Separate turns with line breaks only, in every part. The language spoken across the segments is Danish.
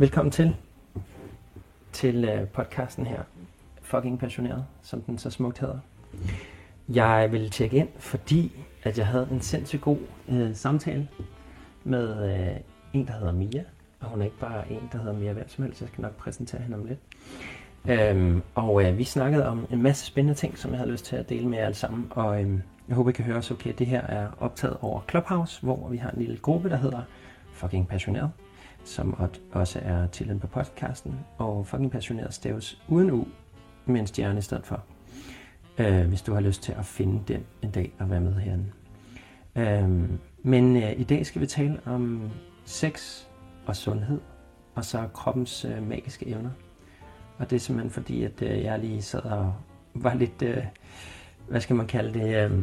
Velkommen til til øh, podcasten her, Fucking Passioneret, som den så smukt hedder. Jeg vil tjekke ind, fordi at jeg havde en sindssygt god øh, samtale med øh, en, der hedder Mia. Og hun er ikke bare en, der hedder Mia hvem som helst. Jeg skal nok præsentere hende om lidt. Øhm, og øh, vi snakkede om en masse spændende ting, som jeg havde lyst til at dele med jer alle sammen. Og øh, jeg håber, I kan høre os okay. Det her er optaget over Clubhouse, hvor vi har en lille gruppe, der hedder Fucking Passioneret som også er titlen på podcasten. Og fucking passioneret staves uden u, med en stjerne i stedet for. Øh, hvis du har lyst til at finde den en dag og være med herinde. Øh, men øh, i dag skal vi tale om sex og sundhed, og så kroppens øh, magiske evner. Og det er simpelthen fordi, at øh, jeg lige sad og var lidt, øh, hvad skal man kalde det, øh,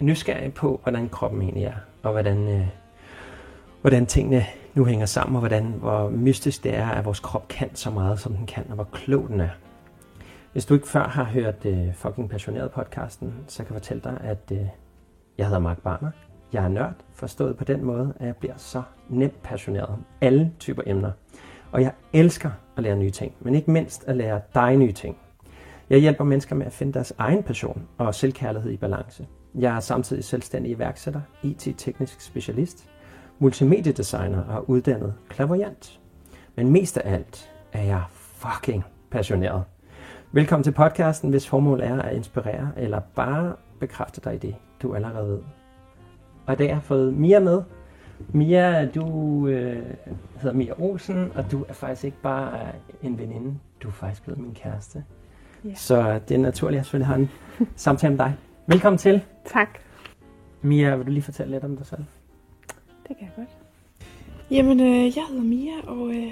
nysgerrig på, hvordan kroppen egentlig er, og hvordan, øh, hvordan tingene nu hænger sammen, og hvordan, hvor mystisk det er, at vores krop kan så meget, som den kan, og hvor klog den er. Hvis du ikke før har hørt uh, Fucking Passioneret podcasten, så kan jeg fortælle dig, at uh, jeg hedder Mark Barner. Jeg er nørd, forstået på den måde, at jeg bliver så nemt passioneret om alle typer emner. Og jeg elsker at lære nye ting, men ikke mindst at lære dig nye ting. Jeg hjælper mennesker med at finde deres egen passion og selvkærlighed i balance. Jeg er samtidig selvstændig iværksætter, IT-teknisk specialist, multimediedesigner og uddannet klaverjant. Men mest af alt er jeg fucking passioneret. Velkommen til podcasten, hvis formål er at inspirere eller bare bekræfte dig i det, du allerede ved. Og i dag har jeg fået Mia med. Mia, du øh, hedder Mia Olsen, og du er faktisk ikke bare en veninde, du er faktisk blevet min kæreste. Ja. Så det er naturligt, at jeg selvfølgelig har en samtale med dig. Velkommen til.
Tak.
Mia, vil du lige fortælle lidt om dig selv?
Det kan jeg godt. Jamen, øh, jeg hedder Mia, og øh,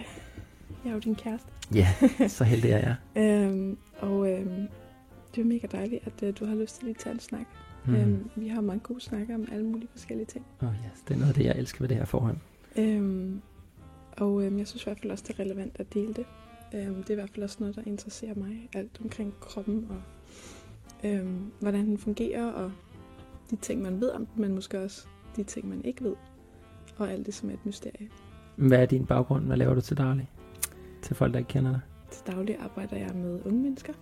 jeg er jo din kæreste.
Ja, så heldig er jeg.
øhm, og øh, det er mega dejligt, at øh, du har lyst til at tage en snak. Mm. Øhm, vi har mange gode snakker om alle mulige forskellige ting.
Oh, yes. Det er noget af det, jeg elsker ved det her forhold.
Øhm, og øh, jeg synes i hvert fald også, det er relevant at dele det. Øhm, det er i hvert fald også noget, der interesserer mig. Alt omkring kroppen og øhm, hvordan den fungerer og de ting, man ved om den, men måske også de ting, man ikke ved og alt det, som er et mysterie.
Hvad er din baggrund? Hvad laver du til daglig? Til folk, der ikke kender dig?
Til daglig arbejder jeg med unge mennesker,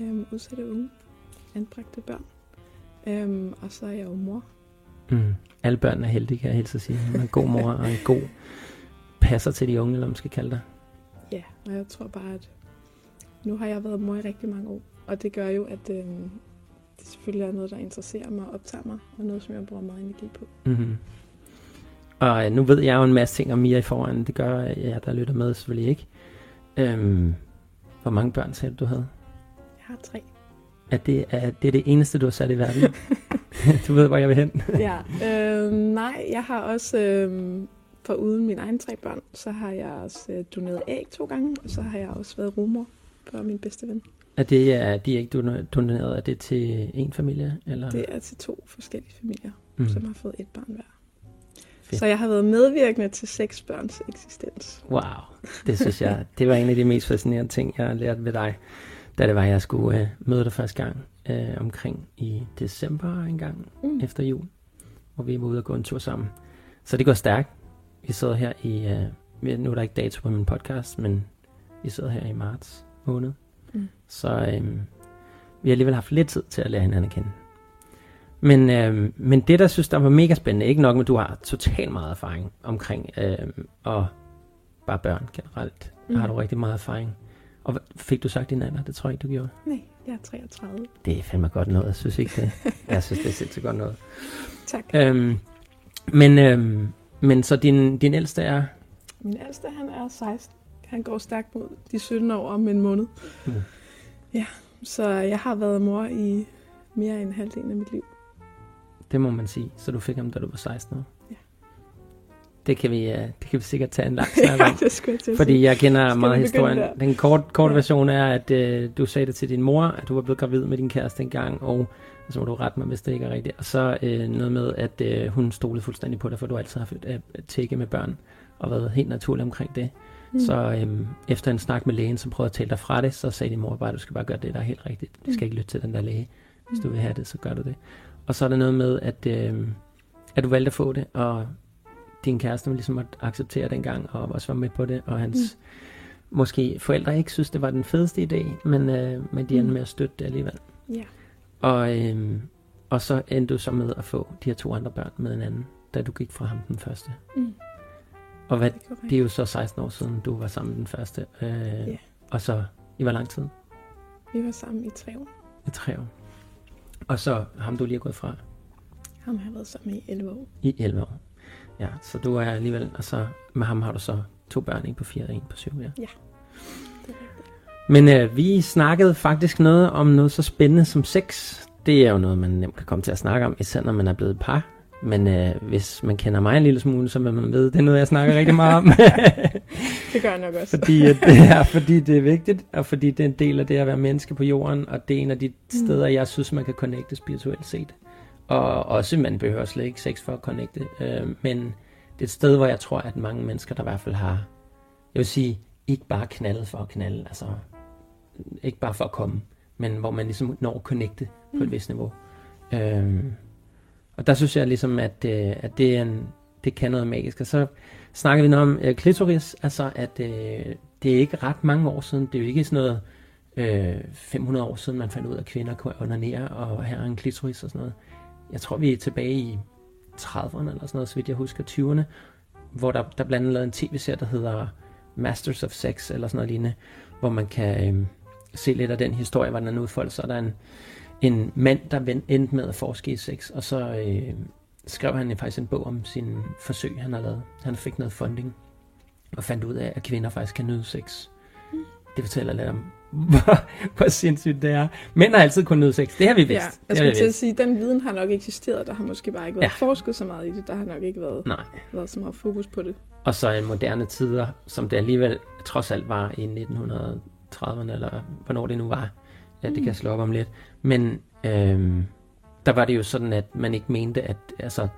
øhm, udsatte unge, anbragte børn, øhm, og så er jeg jo mor.
Mm. Alle børn er heldige, kan jeg helst sige. Man er en god mor og en god passer til de unge, eller man skal kalde dig.
Ja, og jeg tror bare, at nu har jeg været mor i rigtig mange år, og det gør jo, at øhm, det selvfølgelig er noget, der interesserer mig og optager mig, og noget, som jeg bruger meget energi på.
Mm-hmm. Og øh, nu ved jeg jo en masse ting om Mia i forvejen. Det gør jeg, der lytter med selvfølgelig ikke. Øhm, hvor mange børn sagde du, du havde?
Jeg har tre.
Er det, er det det eneste, du har sat i verden? du ved, hvor jeg vil hen.
ja, øh, nej, jeg har også, øh, for uden mine egne tre børn, så har jeg også øh, doneret æg to gange, og så har jeg også været rumor for min bedste ven.
Er det, er de ikke doneret, er det til en familie? Eller?
Det er til to forskellige familier, mm. som har fået et barn hver. Fedt. Så jeg har været medvirkende til seks børns eksistens.
Wow, det synes jeg, det var en af de mest fascinerende ting, jeg har lært ved dig, da det var, jeg skulle øh, møde dig første gang øh, omkring i december en gang mm. efter jul, hvor vi var ude og gå en tur sammen. Så det går stærkt. Vi sidder her i, øh, nu er der ikke dato på min podcast, men vi sidder her i marts måned. Mm. Så øh, vi har alligevel haft lidt tid til at lære hinanden at kende. Men, øh, men det, der synes, der var mega spændende, ikke nok at du har totalt meget erfaring omkring øh, og bare børn generelt, mm. har du rigtig meget erfaring. Og fik du sagt din alder? Det tror jeg ikke, du gjorde.
Nej, jeg er 33.
Det er fandme godt noget, jeg synes ikke det. jeg synes, det er sindssygt godt noget.
tak.
Øhm, men, øhm, men så din, din ældste er?
Min ældste, han er 16. Han går stærkt mod de 17 år om en måned. Mm. Ja, så jeg har været mor i mere end halvdelen af mit liv.
Det må man sige. Så du fik ham, da du var 16 år?
Ja.
Det kan vi, uh, det kan vi sikkert tage en lang snak
om. ja, det skulle jeg
Fordi jeg kender Skal meget historien. Der? Den kort, kort ja. version er, at uh, du sagde det til din mor, at du var blevet gravid med din kæreste engang, og så må du rette mig, hvis det ikke er rigtigt. Og så uh, noget med, at uh, hun stolede fuldstændig på dig, for du altid har haft uh, tække med børn, og været helt naturlig omkring det. Mm. Så um, efter en snak med lægen, som prøvede at tale dig fra det, så sagde din mor bare, at du skal bare gøre det, der er helt rigtigt. Du skal mm. ikke lytte til den der læge. Hvis du vil have det, så gør du det. Og så er der noget med, at, øh, at du valgte at få det, og din kæreste ligesom måtte acceptere dengang, og også var med på det, og hans mm. måske forældre ikke synes, det var den fedeste idé, men, øh, men de endte
Mm.
med at støtte det alligevel.
Ja.
Og, øh, og så endte du så med at få de her to andre børn med en anden, da du gik fra ham den første.
Mm.
Og hvad,
Det er
det er jo så 16 år siden, du var sammen den første. Øh,
Ja.
Og så i hvor lang tid?
Vi var sammen i tre år.
I tre år. Og så ham du lige er gået fra
Ham har jeg været sammen i 11 år.
i 11 år. Ja, så du er alligevel, og så med ham har du så to børn, en på 4 og en på 7, ja.
Rigtigt.
Men øh, vi snakkede faktisk noget om noget så spændende som sex. Det er jo noget, man nemt kan komme til at snakke om, især når man er blevet par. Men øh, hvis man kender mig en lille smule, så vil man vide, det er noget, jeg snakker rigtig meget om.
Det gør jeg nok også.
fordi, at det er, fordi det er vigtigt, og fordi det er en del af det at være menneske på jorden, og det er en af de steder, jeg synes, man kan connecte spirituelt set. Og også, man behøver slet ikke sex for at connecte, øh, men det er et sted, hvor jeg tror, at mange mennesker, der i hvert fald har, jeg vil sige, ikke bare knaldet for at knalde, altså ikke bare for at komme, men hvor man ligesom når at connecte på et vist niveau. Øhm, og der synes jeg ligesom, at, øh, at det, er en, det kan noget magisk. Og så snakker vi noget om øh, klitoris, altså at øh, det er ikke ret mange år siden, det er jo ikke sådan noget øh, 500 år siden, man fandt ud af, at kvinder kunne onanere og have en klitoris og sådan noget. Jeg tror, vi er tilbage i 30'erne eller sådan noget, så vidt jeg husker, 20'erne, hvor der, der blandt andet lavet en tv-serie, der hedder Masters of Sex, eller sådan noget lignende, hvor man kan øh, se lidt af den historie, hvordan den udfolder sig. Der er en, en mand, der endte med at forske i sex, og så øh, skrev han faktisk en bog om sine forsøg, han har lavet. Han fik noget funding, og fandt ud af, at kvinder faktisk kan nyde sex. Det fortæller lidt om, hvor, hvor sindssygt det er. Mænd har altid kunnet nyde sex. Det har vi vidst.
Ja, jeg skulle til at sige, den viden har nok eksisteret. Der har måske bare ikke været
ja.
forsket så meget i det. Der har nok ikke været,
Nej.
været så meget fokus på det.
Og så i moderne tider, som det alligevel trods alt var i 1930'erne, eller hvornår det nu var. Ja, det kan jeg slå op om lidt. Men øhm, der var det jo sådan, at man ikke mente, at altså,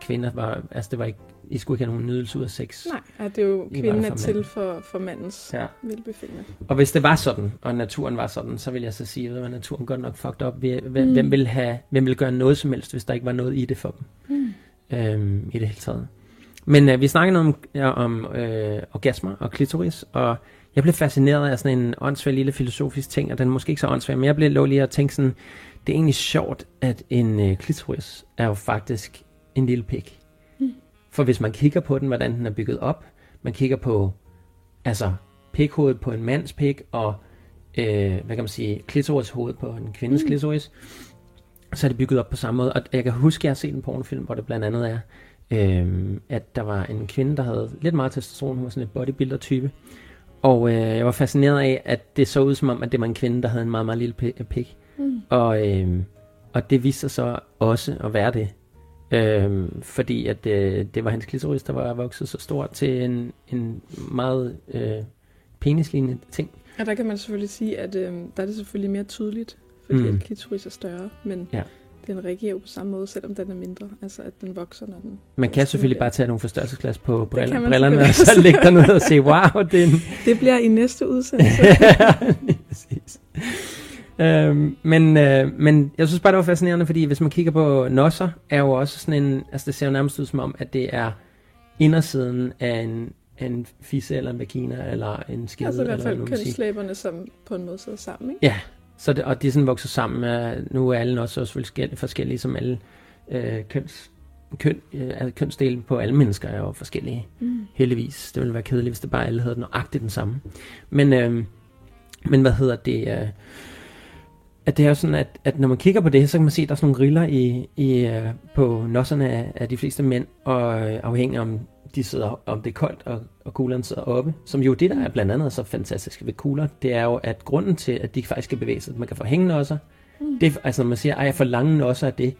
kvinder var, altså det var ikke, I skulle ikke have nogen nydelse ud af sex.
Nej, at det er jo
I
kvinden er til for, for mandens
Ja.
velbefindende.
Og hvis det var sådan, og naturen var sådan, så vil jeg så sige, at naturen godt nok fucked up. Hvem, mm.
Mm.
hvem, vil have, hvem vil gøre noget som helst, hvis der ikke var noget i det for dem?
Mm.
øhm, i det hele taget. Men øh, vi snakkede om, ja, om øh, orgasmer og klitoris, og jeg blev fascineret af sådan en åndssvær lille filosofisk ting, og den er måske ikke så åndssvær, men jeg blev lov lige at tænke sådan, det er egentlig sjovt, at en øh, klitoris er jo faktisk en lille pik.
Mm.
For hvis man kigger på den, hvordan den er bygget op, man kigger på, altså, pikhovedet på en mands pik, og, øh, hvad kan man sige, klitorishovedet på en kvindes
Mm.
klitoris, så er det bygget op på samme måde. Og jeg kan huske, at jeg har set en pornofilm, hvor det blandt andet er, øhm, at der var en kvinde, der havde lidt meget testosteron, hun var sådan et bodybuilder-type. Og øh, jeg var fascineret af, at det så ud som om, at det var en kvinde, der havde en meget, meget lille pi- pik.
Mm.
Og, øhm, og det viste sig så også at være det. Øhm, fordi at øh, det var hans klitoris, der var vokset så stort til en, en meget øh, penislignende ting.
Og der kan man selvfølgelig sige, at øh, der er det selvfølgelig mere tydeligt, fordi
mm.
at klitoris er større, men
Ja.
Den reagerer jo på samme måde, selvom den er mindre. Altså, at den vokser, når den...
Man kan selvfølgelig bare tage nogle forstørrelsesglas på briller, brillerne, og så lægge derned og se, wow, det en,
Det bliver i næste udsendelse.
Lige præcis. Øhm, men, øh, men jeg synes bare, det var fascinerende, fordi hvis man kigger på nosser, er jo også sådan en, altså det ser jo nærmest ud som om, at det er indersiden af en, en fisse eller en vagina, eller en skede,
altså i hvert fald kønslæberne, som på en måde sidder sammen, ikke?
Ja, så det, og de er sådan vokset sammen. Øh, nu er alle også forskellige, forskellige som alle øh, køns, køn, øh, altså kønsdele på alle mennesker er jo forskellige.
Mm.
Heldigvis. Det ville være kedeligt, hvis det bare alle havde nøjagtigt den samme. Men, øh, men hvad hedder det? Øh, at det er jo sådan, at, at når man kigger på det, så kan man se, at der er sådan nogle riller i, i, øh, på nosserne af, af de fleste mænd, og øh, afhængig af, om de sidder, om det er koldt, og, og kuglerne sidder oppe. Som jo det, der er blandt andet så fantastisk ved kugler, det er jo, at grunden til, at de faktisk kan bevæge sig, at man kan få hængenosser,
Mm.
det, er- altså når man siger, at jeg får lange nosser af det,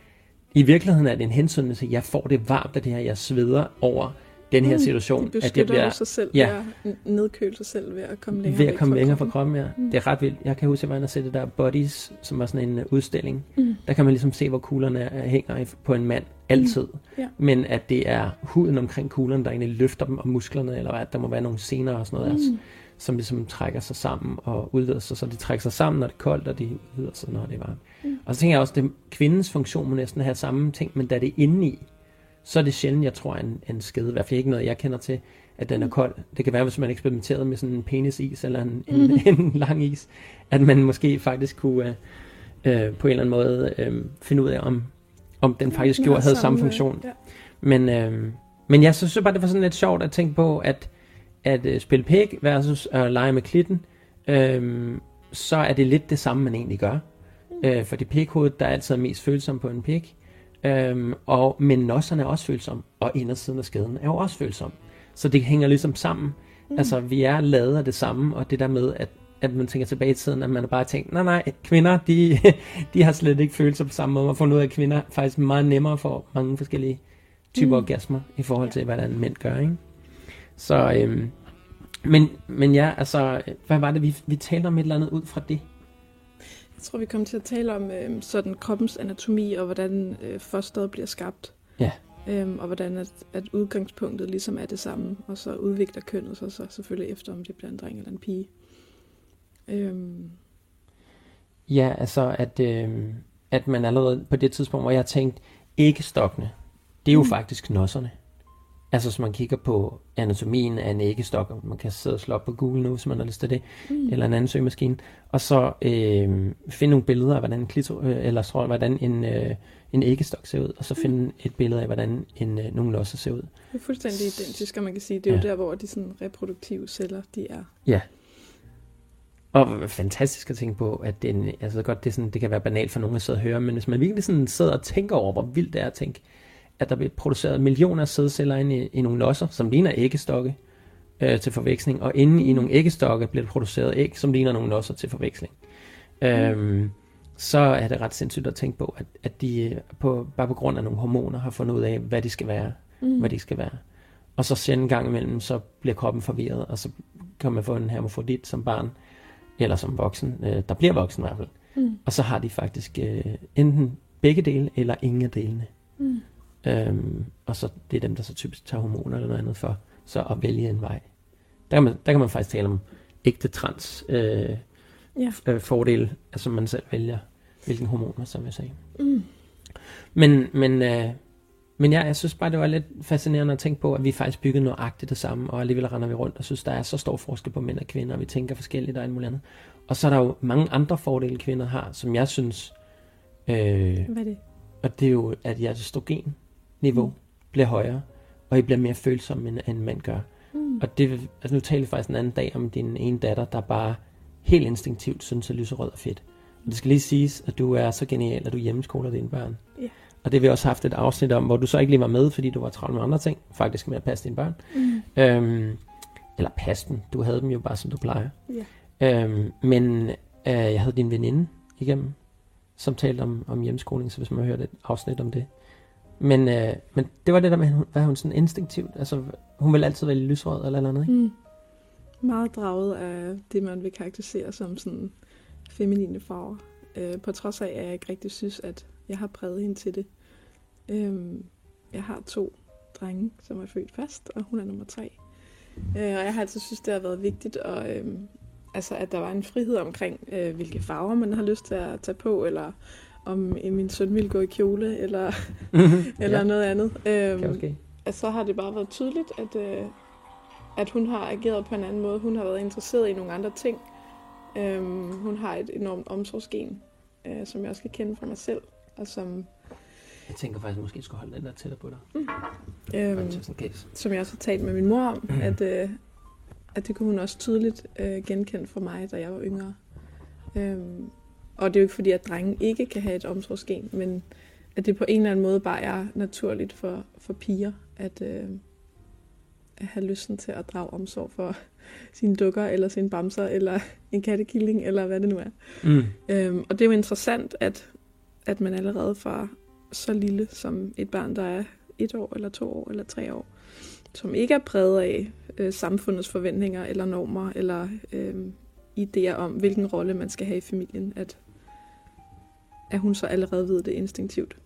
i virkeligheden er det en hensyn til, at jeg får det varmt af det her, jeg sveder over den her
Mm,
situation,
De
at det bliver
sig selv
ja.
ved at nedkøle sig selv ved at komme længere
ved at komme
fra
længere fra
kroppen.
ja.
Mm.
Det er ret vildt. Jeg kan huske, at jeg var inde det der Bodies, som var sådan en øh, udstilling.
Mm.
Der kan man ligesom se, hvor kuglerne er, hænger i- på en mand altid.
Ja.
Men at det er huden omkring kuglerne, der egentlig løfter dem, og musklerne, eller hvad, der må være nogle sener og sådan noget, altså,
Mm.
som ligesom trækker sig sammen og udvider sig. Så de trækker sig sammen, når det er koldt, og de udvider sig, når det er varmt.
Mm.
Og så tænker jeg også, at det, kvindens funktion må næsten have samme ting, men da det er indeni, så er det sjældent, jeg tror, en, en skede, i hvert fald ikke noget, jeg kender til, at den er
Mm.
kold. Det kan være, hvis man eksperimenterede med sådan en penisis eller en, en,
Mhm.
en lang is, at man måske faktisk kunne øh, øh, på en eller anden måde øh, finde ud af, om, om den faktisk gjorde, havde samme funktion.
Ja.
Men, øh, men jeg synes bare, det var sådan lidt sjovt at tænke på, at, at øh, spille pæk versus at lege med klitten, øh, så er det lidt det samme, man egentlig gør. Øh, fordi pækhovedet, der er altid mest følsom på en pæk. Øh, og, men nosserne er også følsom, og indersiden af skeden er jo også følsom. Så det hænger ligesom sammen. Mm. Altså, vi er lavet af det samme, og det der med, at, at man tænker tilbage i tiden, at man bare tænkt, nej, nej, kvinder, de, de har slet ikke følelser på samme måde. Man får ud af, at kvinder faktisk meget nemmere får mange forskellige typer. Mm. orgasmer, i forhold til, hvordan mænd gør, ikke? Så, øhm, men, men ja, altså, hvad var det, vi, vi talte om et eller andet ud fra det?
Jeg tror, vi kommer til at tale om øh, sådan kroppens anatomi, og hvordan øh, fosteret bliver skabt.
Ja.
Øhm, og hvordan at, at udgangspunktet ligesom er det samme, og så udvikler kønnet sig så selvfølgelig efter, om det bliver en dreng eller en pige. Øhm,
Ja, altså, at, øhm, at man allerede på det tidspunkt, hvor jeg tænkte, ikke stokkene, det er jo. Mm. faktisk nosserne. Altså, hvis man kigger på anatomien af en æggestok, og man kan sidde og slå op på Google nu, hvis man har lyst til det,
mm.
eller en anden søgemaskine, og så øh, finde nogle billeder af, hvordan en, klito, øh, eller, så, hvordan en, øh, en æggestok ser ud, og så finde et billede af, hvordan en, øh, nogle losser ser ud.
Det er fuldstændig identisk, og man kan sige, det er jo
Ja.
der, hvor de sådan reproduktive celler, de er.
Og fantastisk at tænke på, at det, er en, altså godt, det, sådan, det kan være banalt for nogen at sidde og høre, men hvis man virkelig sådan sidder og tænker over, hvor vildt det er at tænke, at der bliver produceret millioner af sædceller inde i, i nogle losser, som ligner æggestokke øh, til forveksling, og inde i nogle æggestokke bliver der produceret æg, som ligner nogle losser til forveksling. Øhm, så er det ret sindssygt at tænke på, at, at de øh, på, bare på grund af nogle hormoner har fundet ud af, hvad de skal være,
Mm.
hvad de skal være. Og så sjældent gang imellem, så bliver kroppen forvirret, og så kan man få en hermafrodit som barn, eller som voksen, øh, der bliver voksen i hvert fald.
Mm.
Og så har de faktisk øh, enten begge dele, eller ingen af delene.
Mm.
Øhm, og så det er dem, der så typisk tager hormoner eller noget andet for, så at vælge en vej. Der kan man, der kan man faktisk tale om ægte trans øh,
Ja.
øh, fordele, altså man selv vælger, hvilken hormoner, som jeg sagde.
Mm.
Men, men, øh, men ja, jeg synes bare, det var lidt fascinerende at tænke på, at vi faktisk byggede nøjagtigt det samme, og alligevel render vi rundt og synes, der er så stor forskel på mænd og kvinder, og vi tænker forskelligt og alt muligt andet. Og så er der jo mange andre fordele, kvinder har, som jeg synes, øh,
Hvad er det?
og det er jo, at jeres østrogen-niveau
Mm.
bliver højere, og I bliver mere følsomme, end, end mænd gør.
Mm.
Og det, altså nu talte vi faktisk en anden dag om din ene datter, der bare helt instinktivt synes, at lyserød er fedt. Og det skal lige siges, at du er så genial, at du hjemmeskoler dine børn.
Ja.
Og det har vi også haft et afsnit om, hvor du så ikke lige var med, fordi du var travlt med andre ting, faktisk med at passe dine børn.
Mm.
Øhm, eller passe dem. Du havde dem jo bare, som du plejer.
Ja.
Øhm, men øh, jeg havde din veninde igennem, som talte om, om hjemmeskoling, så hvis man har hørt et afsnit om det. Men, øh, men det var det der med, hvad hun, var hun sådan instinktivt? Altså, hun vil altid vælge lysrød eller eller andet, ikke?
Mm. Meget draget af det, man vil karakterisere som sådan feminine farver. Øh, på trods af, at jeg ikke rigtig synes, at jeg har præget hende til det. Øh, jeg har to drenge, som er født først, og hun er nummer tre. Øh, og jeg har altid synes, det har været vigtigt, og, øh, altså, at der var en frihed omkring, øh, hvilke farver man har lyst til at tage på, eller om min søn ville gå i kjole, eller, eller
ja,
noget andet. Øhm,
kan måske.
at så har det bare været tydeligt, at, øh, at hun har ageret på en anden måde. Hun har været interesseret i nogle andre ting. Øhm, hun har et enormt omsorgsgen, øh, som jeg også kan kende fra mig selv. Og som,
Jeg tænker faktisk, at måske skulle holde den der tættere på dig.
øhm,
Just in case.
som jeg også har talt med min mor om, at, øh, at det kunne hun også tydeligt øh, genkende for mig, da jeg var yngre. Øhm, og det er jo ikke fordi, at drenge ikke kan have et omsorgsgen, men at det på en eller anden måde bare er naturligt for, for piger, at, øh, at have lysten til at drage omsorg for sine dukker, eller sine bamser, eller en kattekilling, eller hvad det nu er.
Mm.
Øhm, og det er jo interessant, at, at man allerede fra så lille som et barn, der er et år, eller to år, eller tre år, som ikke er præget af øh, samfundets forventninger, eller normer, eller øh, idéer om, hvilken rolle man skal have i familien, at, at hun så allerede ved det instinktivt.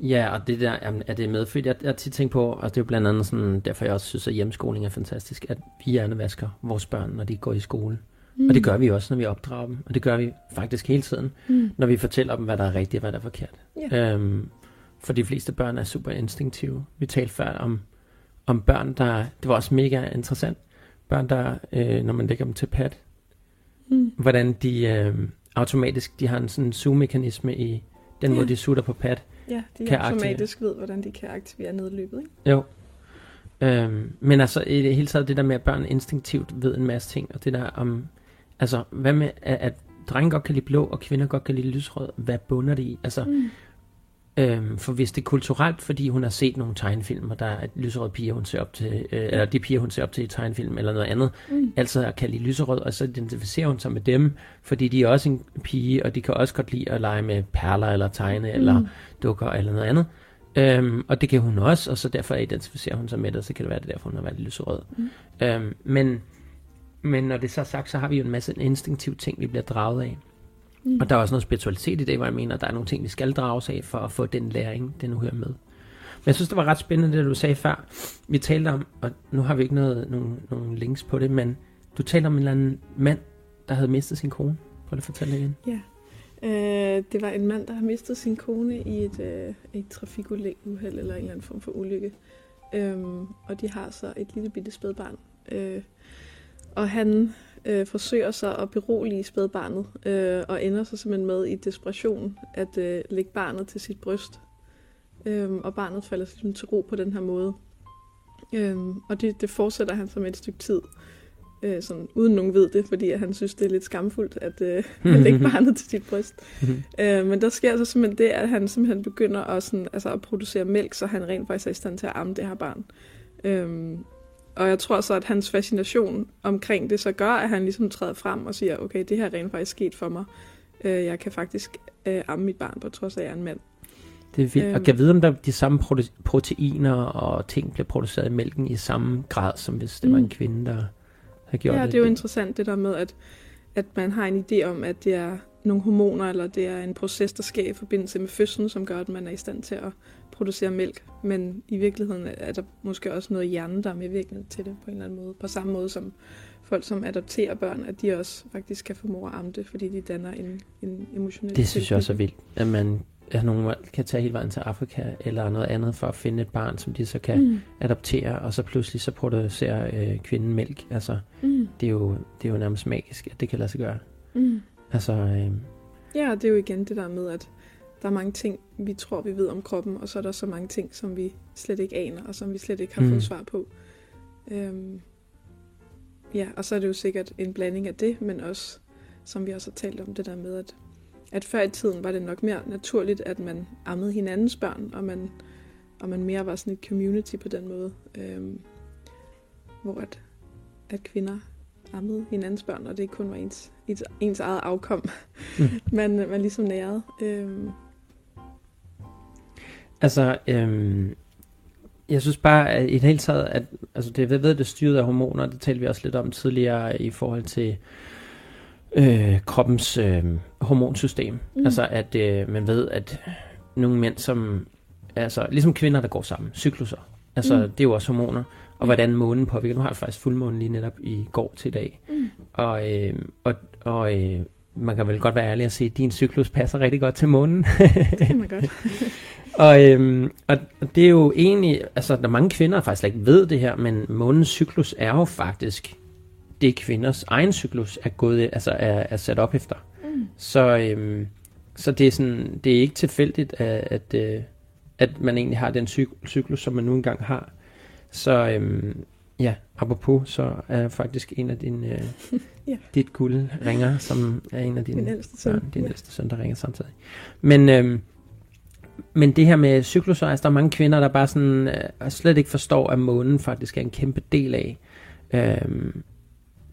Ja, og det der jamen, er det medfødt. Jeg, jeg har tit tænkt på, og det er jo blandt andet sådan, derfor jeg også synes, at hjemmeskoling er fantastisk, at vi hjernevasker vores børn, når de går i skole. Mm. Og det gør vi også, når vi opdrager dem. Og det gør vi faktisk hele tiden,
Mm.
når vi fortæller dem, hvad der er rigtigt og hvad der er forkert.
Ja.
Øhm, for de fleste børn er super instinktive. Vi talte før om, om børn, der... Det var også mega interessant. Børn, der, øh, når man lægger dem til pad,
Mm.
hvordan de øh, automatisk, de har en sådan zoom-mekanisme i den
Ja.
de sutter på pad.
Ja, de
Kan
automatisk ved, hvordan de kan aktivere nedløbet. Ikke?
Jo. Øhm, men altså i det hele taget det der med, at børn instinktivt ved en masse ting, og det der om, altså hvad med, at, at drenge godt kan lide blå, og kvinder godt kan lide lysrød, hvad bunder det i? Altså,
Mm.
Øhm, for hvis det er kulturelt, fordi hun har set nogle tegnefilm, og der er lyserøde piger, hun ser op til, øh, eller de piger, hun ser op til i tegnefilm, eller noget andet,
Mm.
altså kan lide lyserød, og så identificerer hun sig med dem, fordi de er også en pige, og de kan også godt lide at lege med perler, eller tegne, mm. eller dukker eller noget andet. Øhm, og det kan hun også, og så derfor identificerer hun sig med det, og så kan det være, det er derfor, hun har været lyserød.
Mm.
Øhm, men, men når det så er sagt, så har vi jo en masse instinktive ting, vi bliver draget af.
Mm.
Og der er også noget spiritualitet i det, hvor jeg mener, at der er nogle ting, vi skal drages af, for at få den læring, den nu hører med. Men jeg synes, det var ret spændende, det du sagde før. Vi talte om, og nu har vi ikke noget, nogen, nogen links på det, men du talte om en eller anden mand, der havde mistet sin kone. Prøv at fortælle igen.
Ja. Øh, det var en mand, der har mistet sin kone i et, øh, et trafikuheld eller en eller anden form for ulykke. Øhm, og de har så et lille bitte spædbarn. Øh, og han øh, forsøger så at berolige spædbarnet, øh, og ender så simpelthen med i desperation at øh, lægge barnet til sit bryst. Øhm, og barnet falder simpelthen til ro på den her måde. Øhm, og det, det fortsætter han så med et stykke tid. Øh, sådan, uden nogen ved det, fordi at han synes, det er lidt skamfuldt at øh, at lægge barnet til sit bryst. Øh, men der sker så simpelthen det, at han simpelthen begynder at, sådan, altså at producere mælk, så han rent faktisk er i stand til at amme det her barn. Øhm, og jeg tror så, at hans fascination omkring det så gør, at han ligesom træder frem og siger, okay, det her er rent faktisk sket for mig. Øh, jeg kan faktisk øh, amme mit barn, på trods af, at jeg er en mand.
Det er vildt. Og
Øhm.
kan vide, om der de samme prote- proteiner og ting bliver produceret i mælken i samme grad, som hvis det var
Mm.
en kvinde, der har gjort
Ja,
det.
det er jo interessant det der med, at, at man har en idé om, at det er nogle hormoner, eller det er en proces, der sker i forbindelse med fødslen, som gør, at man er i stand til at producere mælk. Men i virkeligheden er der måske også noget i hjernen, der er medvirkende til det på en eller anden måde. På samme måde som folk, som adopterer børn, at de også faktisk kan formå at amme det, fordi de danner en, en emotionel
Det synes jeg også er vildt, at man at nogen kan tage hele vejen til Afrika eller noget andet for at finde et barn, som de så kan mm. Adoptere, og så pludselig så producerer øh, kvinden mælk. Altså,
mm,
det er, jo, det er jo nærmest magisk, at det kan lade sig gøre.
mm.
Altså, øh,
Ja, og det er jo igen det der med, at der er mange ting, vi tror, vi ved om kroppen, og så er der så mange ting, som vi slet ikke aner, og som vi slet ikke har
Mm.
fået svar på. Øhm, ja, og så er det jo sikkert en blanding af det, men også, som vi også har talt om, det der med, at, at før i tiden var det nok mere naturligt, at man ammede hinandens børn, og man, og man mere var sådan et community på den måde, øhm, hvor at, at kvinder ammede hinandens børn, og det ikke kun var ens, ens, ens eget afkom,
Mm.
man, man ligesom nærede. Øhm,
altså øh, jeg synes bare, at i det hele taget, at altså det, jeg ved, det er styret af hormoner, det talte vi også lidt om tidligere i forhold til øh, kroppens øh, hormonsystem. Mm. Altså at øh, man ved, at nogle mænd, som altså ligesom kvinder, der går sammen, cykluser, altså mm. Det er jo også hormoner, og hvordan månen påvirker. Nu har jeg faktisk fuldmånen lige netop i går til i dag,
mm.
og, øh, og, og øh, man kan vel godt være ærlig og sige, at din cyklus passer rigtig godt til månen.
Det kan man godt.
Og, øhm, og det er jo egentlig, altså der er mange kvinder, der faktisk ikke ved det her, men månens cyklus er jo faktisk det kvinders egen cyklus er gået, altså er, er sat op efter.
Mm.
Så, øhm, så det er sådan, det er ikke tilfældigt, at, at, øh, at man egentlig har den cyk- cyklus, som man nu engang har. Så øhm, ja, apropos, så er faktisk en af dine, øh,
Ja.
dit guld ringer, som er en af dine
Min ældste søn.
børn, din ældste søn, der ringer samtidig. Men, øhm, men det her med cykluser, altså der er mange kvinder, der bare sådan, øh, slet ikke forstår, at månen faktisk er en kæmpe del af, øhm,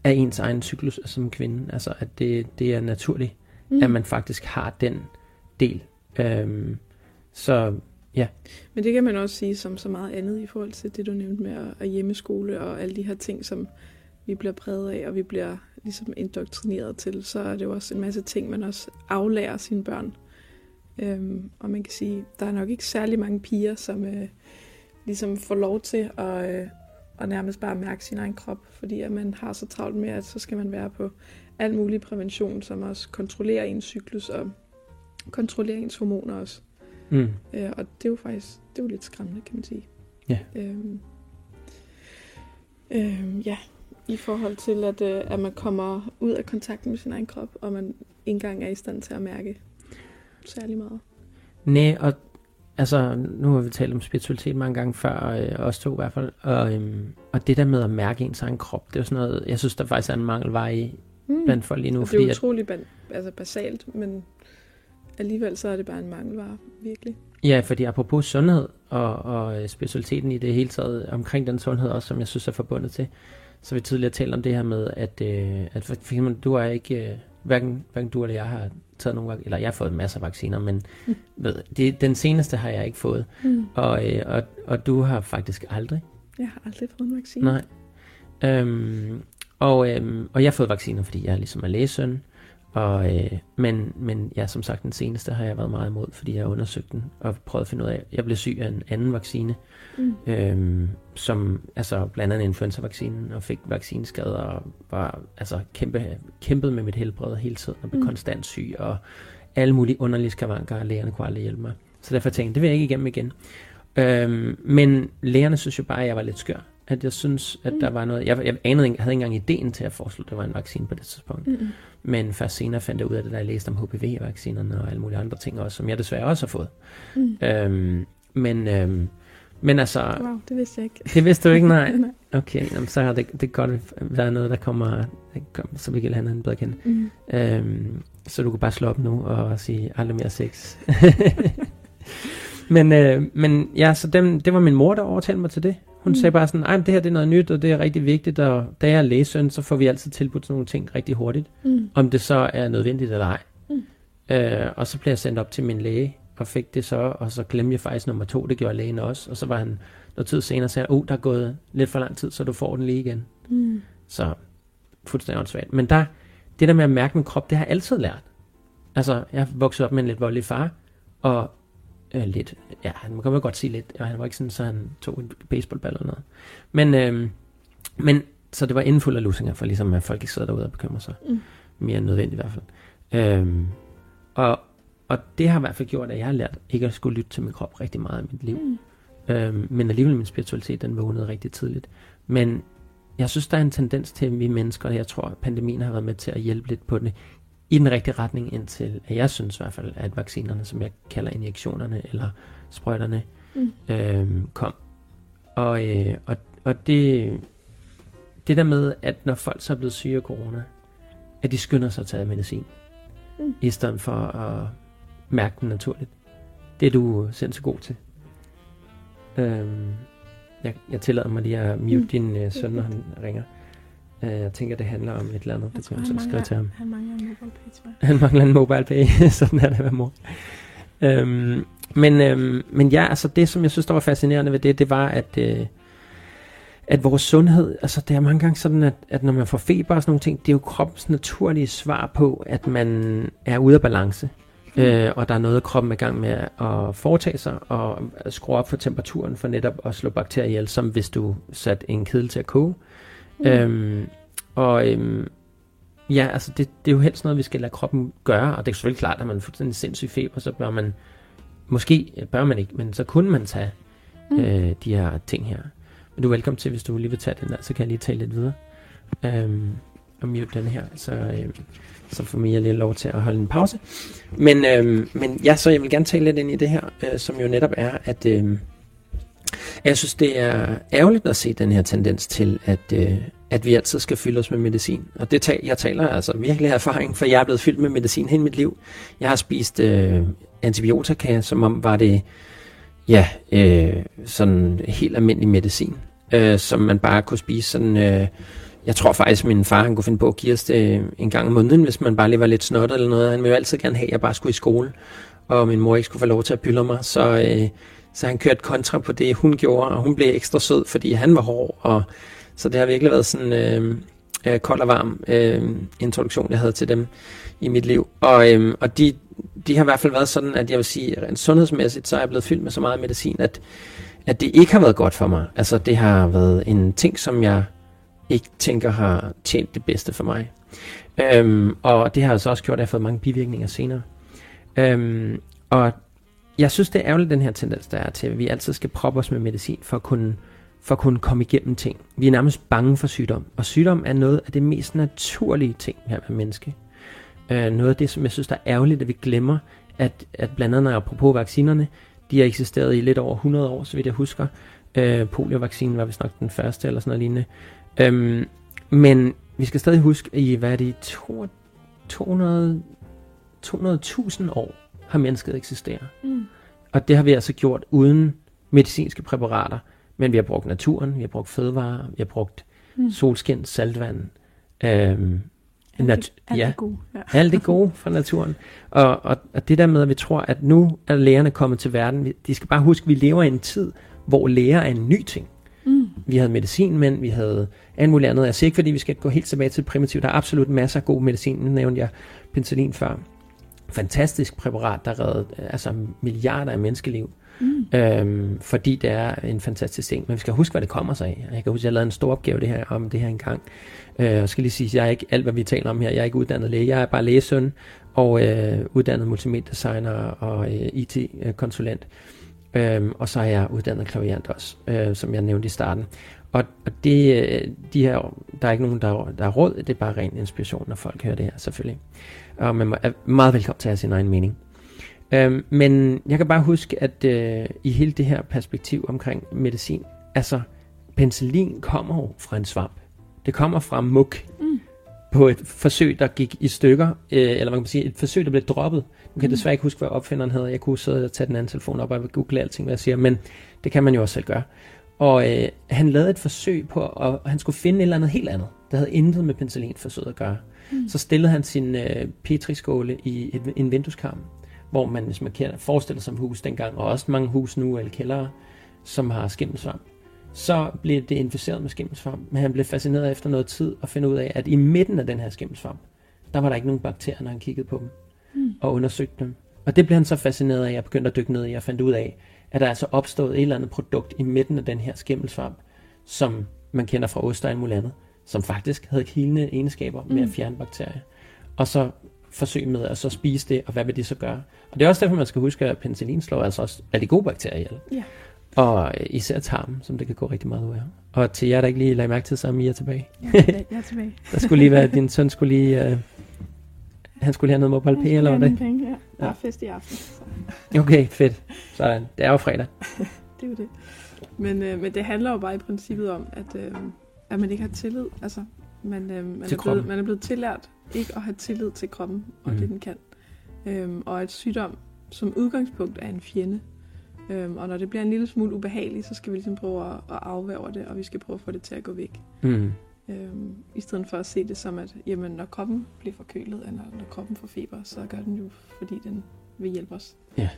af ens egen cyklus som kvinde. Altså at det, det er naturligt,
Mm.
at man faktisk har den del. Øhm, så
Men det kan man også sige som så meget andet i forhold til det, du nævnte med at, at hjemmeskole og alle de her ting, som vi bliver præget af, og vi bliver ligesom indoktrineret til, så er det jo også en masse ting, man også aflærer sine børn. Øhm, og man kan sige, der er nok ikke særlig mange piger, som øh, ligesom får lov til at, øh, at nærmest bare mærke sin egen krop, fordi at man har så travlt med, at så skal man være på al mulig prævention, som også kontrollerer ens cyklus og kontrollerer ens hormoner også.
Mm.
Øh, og det er jo faktisk det er jo lidt skræmmende, kan man sige.
Ja.
Øhm, øhm, ja, i forhold til, at, øh, at man kommer ud af kontakten med sin egen krop, og man ikke engang er i stand til at mærke særlig meget.
Nej, og altså, nu har vi talt om spiritualitet mange gange før, øh, os to i hvert fald, og, øhm, og det der med at mærke ens egen krop, det er jo sådan noget, jeg synes, der faktisk er en mangelvej i
Mm.
blandt folk lige nu,
Og det
fordi
er
at,
utroligt ban- altså basalt, men alligevel så er det bare en mangelvare, virkelig.
ja, fordi apropos sundhed og, og øh, spiritualiteten i det hele taget, omkring den sundhed også, som jeg synes er forbundet til, så vi tidligere talt om det her med, at, øh, at for for eksempel, du er ikke, øh, hverken, hverken du eller jeg har taget nogle, vak- eller jeg har fået masser af vacciner, men
Mm.
ved, det, den seneste har jeg ikke fået,
Mm.
og, øh, og, og du har faktisk aldrig.
Jeg har aldrig fået en vaccine.
Nej. Øhm, og, øhm, og jeg har fået vacciner, fordi jeg ligesom er lægesøn. Og, øh, men, men ja, som sagt, den seneste har jeg været meget imod, fordi jeg har undersøgt den og prøvet at finde ud af, jeg blev syg af en anden vaccine,
Mm.
øhm, som altså blandt andet influenza-vaccinen, og fik vaccineskader og var altså kæmpe, kæmpede med mit helbred hele tiden, og blev
Mm.
mm. konstant syg, og alle mulige underlige skavanker, og lægerne kunne aldrig hjælpe mig. Så derfor tænkte jeg, det vil jeg ikke igennem igen. Øhm, men lægerne synes jo bare, at jeg var lidt skør. At jeg synes, at
Mm.
der var noget... Jeg, jeg anede, ikke- havde ikke engang ideen til at foreslå, at der var en vaccine på det tidspunkt.
Mm.
Men først senere fandt jeg ud af det, da jeg læste om HPV-vaccinerne og alle mulige andre ting også, som jeg desværre også har fået.
Mm.
Øhm, men, øhm, men altså,
Wow, det vidste jeg ikke.
det vidste du ikke, nej.
nej.
Okay, jamen, så er det, det godt, er noget, der kommer, så vi kan lade hinanden bedre kende.
Mm.
Øhm, så du kan bare slå op nu og sige, aldrig mere sex. men, øh, men ja, så dem, det var min mor, der overtalte mig til det. Hun
Mm.
sagde bare sådan, men det her det er noget nyt, og det er rigtig vigtigt, og da jeg er lægesøn, så får vi altid tilbudt sådan nogle ting rigtig hurtigt,
Mm.
om det så er nødvendigt eller ej.
Mm.
Øh, og så blev jeg sendt op til min læge, og fik det så, og så glemte jeg faktisk nummer to, det gjorde lægen også, og så var han noget tid senere og sagde, oh, der er gået lidt for lang tid, så du får den lige igen.
Mm.
Så fuldstændig åndssvagt. Men der, det der med at mærke min krop, det har jeg altid lært. Altså, jeg er vokset op med en lidt voldelig far, og øh, lidt, ja, man kan vel godt sige lidt, han var ikke sådan, så han tog en baseballball eller noget. Men, øh, men så det var inden fuld af lusinger, for ligesom at folk ikke sidder derude og bekymrer sig.
Mm.
Mere end nødvendigt i hvert fald. Øhm, og, og det har i hvert fald gjort, at jeg har lært ikke at skulle lytte til min krop rigtig meget i mit liv.
Mm.
Øhm, men alligevel min spiritualitet, den vågnede rigtig tidligt. Men jeg synes, der er en tendens til, at vi mennesker, og jeg tror, at pandemien har været med til at hjælpe lidt på det, i den rigtige retning indtil, at jeg synes i hvert fald, at vaccinerne, som jeg kalder injektionerne eller sprøjterne,
Mm.
øhm, kom. Og, øh, og, og det, det der med, at når folk så er blevet syge af corona, at de skynder sig at tage medicin,
Mm.
i stedet for at mærke den naturligt. Det er du sindssygt god til. Øhm, jeg, jeg tillader mig lige at mute
mm.
din øh, søn, når han ringer. Øh, jeg tænker, det handler om et eller andet.
Jeg
Det
tror,
kan
han
så skrive til ham.
han mangler en mobile page, tror jeg.
Han mangler en mobile pay, sådan er det med mor. Øhm, men, øhm, men ja, altså det, som jeg synes, der var fascinerende ved det, det var, at, øh, at vores sundhed, altså det er mange gange sådan, at, at når man får feber og sådan nogle ting, det er jo kroppens naturlige svar på, at man er ude af balance. Øh, og der er noget, kroppen er i gang med at foretage sig, og skrue op for temperaturen for netop at slå bakterier ihjel, som hvis du satte en kedel til at koge.
Mm.
Øhm, og øhm, ja, altså det, det er jo helst noget, vi skal lade kroppen gøre, og det er selvfølgelig klart, at man får sådan en sindssyg feber, så bør man, måske øh, bør man ikke, men så kunne man tage
Mm.
øh, de her ting her. Men du er velkommen til, hvis du lige vil tage den der, så kan jeg lige tale lidt videre. Øhm, og mute den her, så, øhm, så får Mia lige lov til at holde en pause. Men, øhm, men ja, så jeg vil gerne tale lidt ind i det her, øh, som jo netop er, at øhm, jeg synes, det er ærgerligt at se den her tendens til, at, øh, at vi altid skal fylde os med medicin. Og det tal, jeg taler altså virkelig af erfaring, for jeg er blevet fyldt med medicin hele mit liv. Jeg har spist øh, antibiotika, som om var det ja, øh, sådan helt almindelig medicin, øh, som man bare kunne spise sådan... Øh, jeg tror faktisk, at min far han kunne finde på at give os det en gang om måneden, hvis man bare lige var lidt snottet eller noget. Han ville jo altid gerne have, at jeg bare skulle i skole, og min mor ikke skulle få lov til at pylde mig. Så, øh, så han kørte kontra på det, hun gjorde, og hun blev ekstra sød, fordi han var hård. Og, så det har virkelig været sådan øh, øh, kold og varm øh, introduktion, jeg havde til dem i mit liv. Og, øh, og de, de har i hvert fald været sådan, at jeg vil sige, rent sundhedsmæssigt, så er jeg blevet fyldt med så meget medicin, at, at det ikke har været godt for mig. Altså det har været en ting, som jeg ikke tænker har tjent det bedste for mig. Øhm, og det har altså også gjort, at jeg har fået mange bivirkninger senere. Øhm, og jeg synes, det er ærgerligt, den her tendens, der er til, at vi altid skal proppe os med medicin for at kunne, for at kunne komme igennem ting. Vi er nærmest bange for sygdom, og sygdom er noget af det mest naturlige ting her med menneske. Øh, noget af det, som jeg synes, der er ærgerligt, at vi glemmer, at, at blandt andet apropos vaccinerne, de har eksisteret i lidt over 100 år, så vidt jeg husker. Øh, poliovaccinen var vist nok den første, eller sådan noget lignende. Øhm, men vi skal stadig huske, i hvad er det, 200, 200.000 år har mennesket eksisteret.
Mm.
Og det har vi altså gjort uden medicinske præparater. Men vi har brugt naturen, vi har brugt fødevarer, vi har brugt mm. solskin, saltvand. Øhm,
alt, det, alt ja, det gode. Ja.
alt det gode fra naturen. Og, og, og det der med, at vi tror, at nu er lægerne kommet til verden. De skal bare huske, at vi lever i en tid, hvor læger er en ny ting. Mm. Vi havde medicin, men vi havde alt muligt andet. Jeg siger ikke, fordi vi skal gå helt tilbage til primitivt. Der er absolut masser af god medicin. Nu nævnte jeg penicillin før. Fantastisk præparat, der redder altså milliarder af menneskeliv. Mm. Øhm, fordi det er en fantastisk ting. Men vi skal huske, hvad det kommer sig af. Jeg kan huske, at jeg lavede en stor opgave det her, om det her engang. Øh, jeg skal lige sige, at jeg er ikke alt, hvad vi taler om her. Jeg er ikke uddannet læge. Jeg er bare lægesøn og øh, uddannet multimediedesigner og øh, IT-konsulent. Øhm, og så er jeg uddannet klaviant også, øh, som jeg nævnte i starten. Og, og det, øh, de her, der er ikke nogen, der, der er råd, det er bare ren inspiration, når folk hører det her, selvfølgelig. Og man er meget velkommen til at have sin egen mening. Øhm, men jeg kan bare huske, at øh, i hele det her perspektiv omkring medicin, altså penicillin kommer jo fra en svamp. Det kommer fra muk mm. på et forsøg, der gik i stykker, øh, eller man kan sige et forsøg, der blev droppet. Nu kan jeg mm. desværre ikke huske, hvad opfinderen hedder. Jeg kunne sidde og tage den anden telefon op og google alting, hvad jeg siger, men det kan man jo også selv gøre. Og øh, han lavede et forsøg på, at, at han skulle finde et eller andet helt andet. Der havde intet med penicillinforsøget at gøre. Mm. Så stillede han sin øh, petriskåle i et, en vindueskarm, hvor man, hvis man kan forestille sig hus dengang, og også mange hus nu, eller kældere, som har skimmelsvamp, så blev det inficeret med skimmelsvamp. Men han blev fascineret efter noget tid og finde ud af, at i midten af den her skimmelsvamp, der var der ikke nogen bakterier, når han kiggede på dem mm. og undersøgte dem. Og det blev han så fascineret af, at jeg begyndte at dykke ned i og fandt ud af, at der er altså opstået et eller andet produkt i midten af den her skimmelsvamp, som man kender fra ost og alt muligt andet, som faktisk havde kilende egenskaber med mm. at fjerne bakterier. Og så forsøg med at så spise det, og hvad vil det så gøre? Og det er også derfor, man skal huske, at penicillin slår altså også alle de gode bakterier ihjel. Ja. Og især tarmen, som det kan gå rigtig meget ud af. Og til jer, der ikke lige lagde mærke til, så er Mia tilbage.
Ja, jeg er tilbage.
der skulle lige være, din søn skulle lige... Uh, han skulle lige have noget mobile pay, eller hvad det?
Penge, ja. Der er fest i aften. Så.
Okay, fedt. Sådan. Det er jo fredag.
det er jo det. Men, øh, men det handler jo bare i princippet om, at, øh, at man ikke har tillid. Altså, man, øh, man, er blevet, man er blevet tillært ikke at have tillid til kroppen og mm. det, den kan. Øhm, og at sygdom som udgangspunkt er en fjende. Øhm, og når det bliver en lille smule ubehageligt, så skal vi ligesom prøve at, at afværge det, og vi skal prøve at få det til at gå væk. Mm. Øhm, I stedet for at se det som, at jamen, når kroppen bliver forkølet, eller når kroppen får feber, så gør den jo, fordi den vil hjælpe os.
Ja.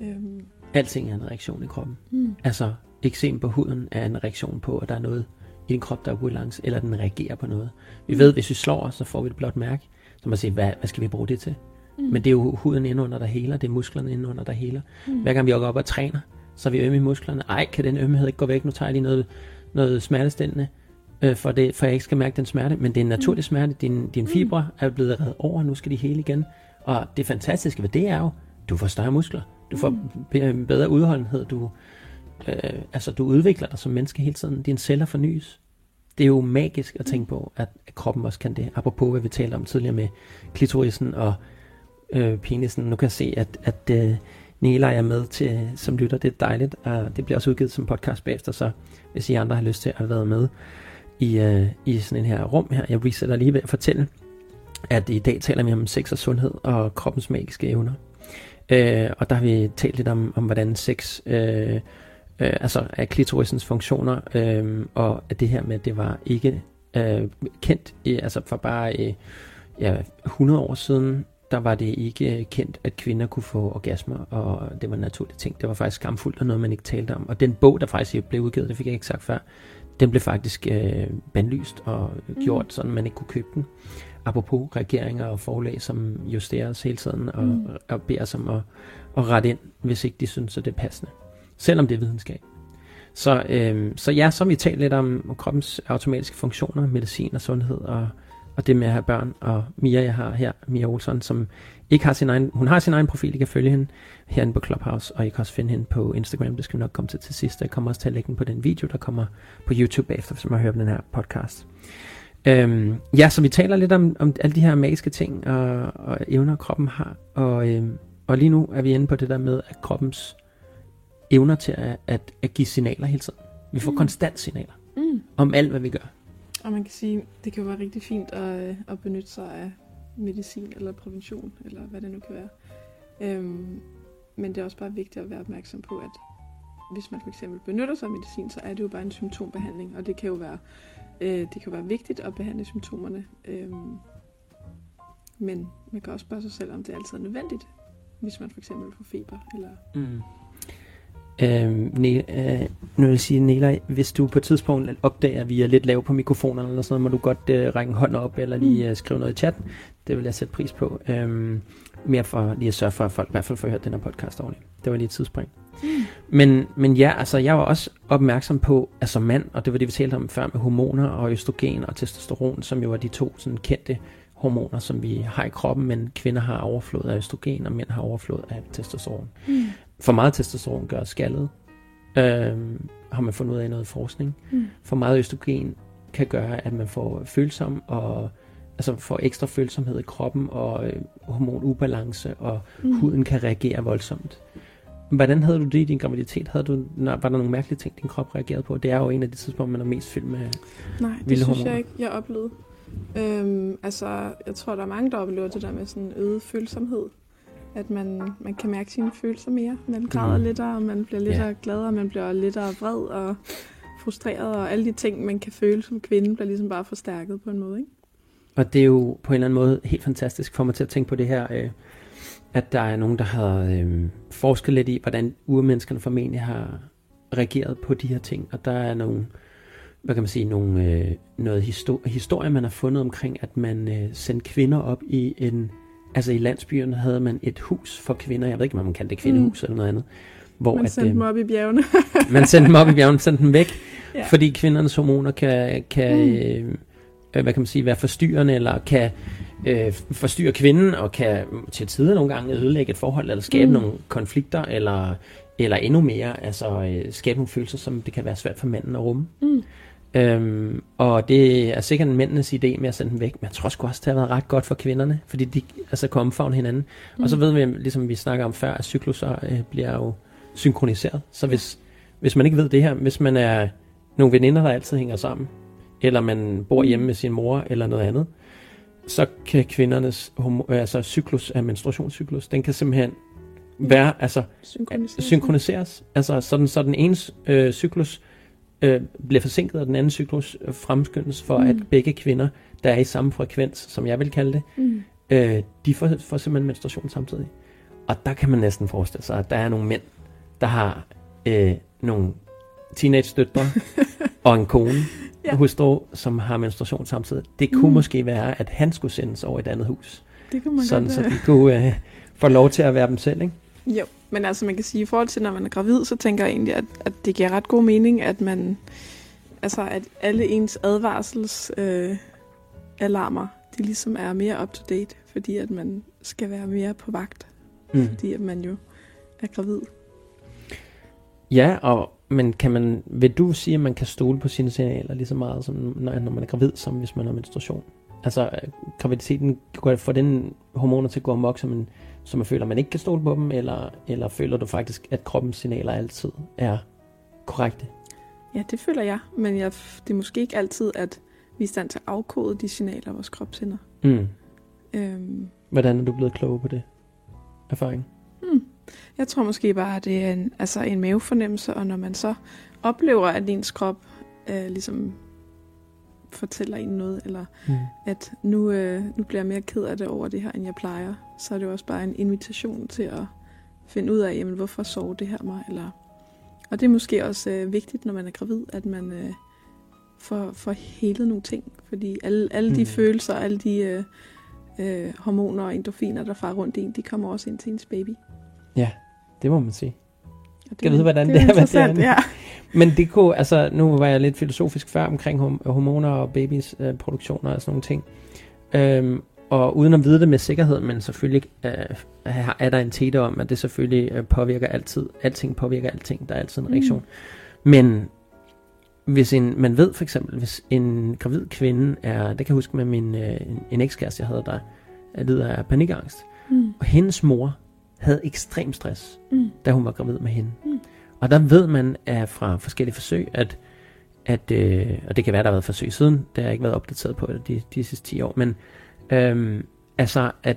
Øhm. Alting er en reaktion i kroppen. Mm. Altså, eksem på huden er en reaktion på, at der er noget i din krop, der er ubalance, eller den reagerer på noget. Vi ved, hvis vi slår os, så får vi et blåt mærke. Så man siger, hvad, hvad skal vi bruge det til? Mm. Men det er jo huden indenunder, der heler. Det er musklerne indenunder, der heler. Mm. Hver gang vi går op og træner, så er vi ømme i musklerne. Ej, kan den ømhed ikke gå væk? Nu tager jeg lige noget, noget smertestillende, øh, for, det, for jeg ikke skal mærke den smerte. Men det er en naturlig mm. smerte. Din, din mm. fibre er blevet reddet over, nu skal de hele igen. Og det fantastiske ved det er jo, du får større muskler. Du får mm. bedre udholdenhed. Du, øh, altså, du udvikler dig som menneske hele tiden. Dine celler fornyes det er jo magisk at tænke på, at, kroppen også kan det. Apropos hvad vi talte om tidligere med klitorisen og øh, penisen. Nu kan jeg se, at, at øh, Nela er med til, som lytter. Det er dejligt, og det bliver også udgivet som podcast bagefter, så hvis I andre har lyst til at været med i, øh, i sådan en her rum her, jeg resetter lige ved at fortælle, at i dag taler vi om sex og sundhed og kroppens magiske evner. Øh, og der har vi talt lidt om, om hvordan sex øh, øh, altså af klitorisens funktioner, øh, og at det her med, at det var ikke øh, kendt, øh, altså for bare øh, ja, 100 år siden, der var det ikke kendt, at kvinder kunne få orgasmer, og det var en naturlig ting. Det var faktisk skamfuldt og noget, man ikke talte om. Og den bog, der faktisk blev udgivet, det fik jeg ikke sagt før, den blev faktisk øh, bandlyst og gjort, mm. sådan man ikke kunne købe den. Apropos regeringer og forlag, som justeres hele tiden og, mm. og beder os om at, at rette ind, hvis ikke de synes, at det er passende selvom det er videnskab. Så, øh, så ja, så har vi talt lidt om, kroppens automatiske funktioner, medicin og sundhed og, og det med at have børn, og Mia, jeg har her, Mia Olsson, som ikke har sin egen, hun har sin egen profil, I kan følge hende herinde på Clubhouse, og I kan også finde hende på Instagram, det skal vi nok komme til til sidst, jeg kommer også til at lægge den på den video, der kommer på YouTube bagefter, hvis man hører den her podcast. Øhm, ja, så vi taler lidt om, om alle de her magiske ting og, og evner, kroppen har. Og, øhm, og lige nu er vi inde på det der med, at kroppens evner til at, at, at give signaler hele tiden. Vi får mm. konstant signaler
Mm.
om alt, hvad vi gør.
Og man kan sige, det kan jo være rigtig fint at, øh, at benytte sig af medicin eller prævention, eller hvad det nu kan være. Øhm, men det er også bare vigtigt at være opmærksom på, at hvis man for eksempel benytter sig af medicin, så er det jo bare en symptombehandling, og det kan jo være, øh, det kan være vigtigt at behandle symptomerne. Øhm, men man kan også spørge sig selv, om det altid er nødvendigt, hvis man for eksempel får feber. Eller...
Mm. Øhm, ne- øh, nu vil jeg sige, Nela, hvis du på et tidspunkt opdager, at vi er lidt lave på mikrofonerne eller sådan noget, må du godt øh, række en hånd op eller lige øh, skrive noget i chatten. Det vil jeg sætte pris på. Øhm, mere for lige at sørge for, at folk i hvert fald får hørt den her podcast ordentligt. Det var lige et tidsspring.
Mm.
Men, men ja, altså jeg var også opmærksom på, at som mand, og det var det, vi talte om før med hormoner og østrogen og testosteron, som jo er de to sådan kendte hormoner, som vi har i kroppen, men kvinder har overflod af østrogen, og mænd har overflod af testosteron.
Mm.
For meget testosteron gør skaldet, øhm, har man fundet ud af i noget forskning.
Mm.
For meget østrogen kan gøre, at man får følsom og altså får ekstra følsomhed i kroppen og øh, hormonubalance, og
Mm.
huden kan reagere voldsomt. Hvordan havde du det i din graviditet? Havde du, var der nogle mærkelige ting, din krop reagerede på? Det er jo en af de tidspunkter, man er mest fyldt med.
Nej, det
Vilde
synes
hormoner.
jeg ikke, jeg oplevede. Øhm, altså, jeg tror, der er mange, der oplever det der med sådan øget følsomhed. At man, man kan mærke sine følelser mere. Man græder
Mm.
lidt, og man bliver lidt
Ja.
gladere, man bliver lidt vred og frustreret, og alle de ting, man kan føle som kvinde, bliver ligesom bare forstærket på en måde, ikke?
Og det er jo på en eller anden måde helt fantastisk for mig til at tænke på det her, øh, at der er nogen, der har øh, forsket lidt i, hvordan urmenneskerne formentlig har reageret på de her ting. Og der er nogle, hvad kan man sige, nogle, øh, noget histo- historie, man har fundet omkring, at man øh, sendte kvinder op i en, altså i landsbyerne havde man et hus for kvinder, jeg ved ikke, om man kan det kvindehus mm. eller noget andet, hvor
Man
at,
sendte
øh,
dem op i bjergene.
man sendte dem op i bjergene, sendte dem væk,
Ja.
fordi kvindernes hormoner kan, kan
Mm.
øh, hvad kan man sige, være forstyrrende, eller kan øh, forstyrre kvinden, og kan til tider nogle gange ødelægge et forhold, eller skabe
mm.
nogle konflikter, eller, eller endnu mere, altså øh, skabe nogle følelser, som det kan være svært for manden at rumme.
Mm.
Øhm, og det er sikkert mændenes idé med at sende dem væk, men jeg tror sgu også, det har været ret godt for kvinderne, fordi de altså, kan omfavne hinanden. Mm. Og så ved vi, ligesom vi snakker om før, at cykluser øh, bliver jo synkroniseret. Så hvis, hvis man ikke ved det her, hvis man er nogle veninder, der altid hænger sammen, eller man bor
Mm.
hjemme med sin mor, eller noget andet, så kan kvindernes homo, altså cyklus af menstruationscyklus, den kan simpelthen være, altså
Synkroniseret.
synkroniseres. Altså sådan, så den ene øh, cyklus øh, bliver forsinket, og den anden cyklus fremskyndes for,
Mm.
at begge kvinder, der er i samme frekvens, som jeg vil kalde det,
Mm.
øh, de får, får simpelthen menstruation samtidig. Og der kan man næsten forestille sig, at der er nogle mænd, der har øh, nogle teenage-døtre og en kone,
Ja.
hustru, som har menstruation samtidig. Det kunne
Mm.
måske være, at han skulle sendes over i et andet hus,
Det kunne man
sådan
godt
så de kunne øh, få lov til at være dem selv, ikke?
Jo, men altså man kan sige, i forhold til når man er gravid, så tænker jeg egentlig, at, at det giver ret god mening, at man, altså at alle ens advarsels øh, alarmer, de ligesom er mere up to date, fordi at man skal være mere på vagt,
Mm.
fordi at man jo er gravid.
Ja, og, men kan man, vil du sige, at man kan stole på sine signaler lige så meget, som når, når man er gravid, som hvis man har menstruation? Altså, øh, graviditeten, går få den hormoner til at gå amok, så man, så man føler, man ikke kan stole på dem, eller, eller føler du faktisk, at kroppens signaler altid er korrekte?
Ja, det føler jeg, men jeg, det er måske ikke altid, at vi er i stand til at afkode de signaler, vores krop sender.
Mm.
Øhm,
Hvordan er du blevet klog på det? Erfaring?
Hmm. Jeg tror måske bare, at det er en, altså en mavefornemmelse, og når man så oplever, at ens krop øh, ligesom fortæller en noget, eller
Mm.
at nu, øh, nu bliver jeg mere ked af det over det her, end jeg plejer, så er det jo også bare en invitation til at finde ud af, jamen, hvorfor sover det her mig? Eller... Og det er måske også øh, vigtigt, når man er gravid, at man øh, får, får helet nogle ting, fordi alle, alle de
Mm.
følelser, alle de øh, øh, hormoner og endorfiner, der farer rundt i en, de kommer også ind til ens baby.
Ja, det må man sige.
Det,
Skal vide, hvordan det
er
er, hvad det er.
ja.
Men det kunne, altså nu var jeg lidt filosofisk før omkring hom- hormoner og babys øh, produktioner og sådan nogle ting. Øhm, og uden at vide det med sikkerhed, men selvfølgelig øh, er der en tete om, at det selvfølgelig øh, påvirker altid. Alting påvirker alting. Der er altid en reaktion. Mm. Men hvis en, man ved for eksempel, hvis en gravid kvinde er, det kan jeg huske med min, øh, en, en ekskæreste, jeg havde, der lider af panikangst. Mm. Og hendes mor havde ekstrem stress, mm. da hun var gravid med hende. Mm. Og der ved man at fra forskellige forsøg, at, at øh, og det kan være, der har været forsøg siden, det har jeg ikke været opdateret på de, de sidste 10 år, men øh, altså, at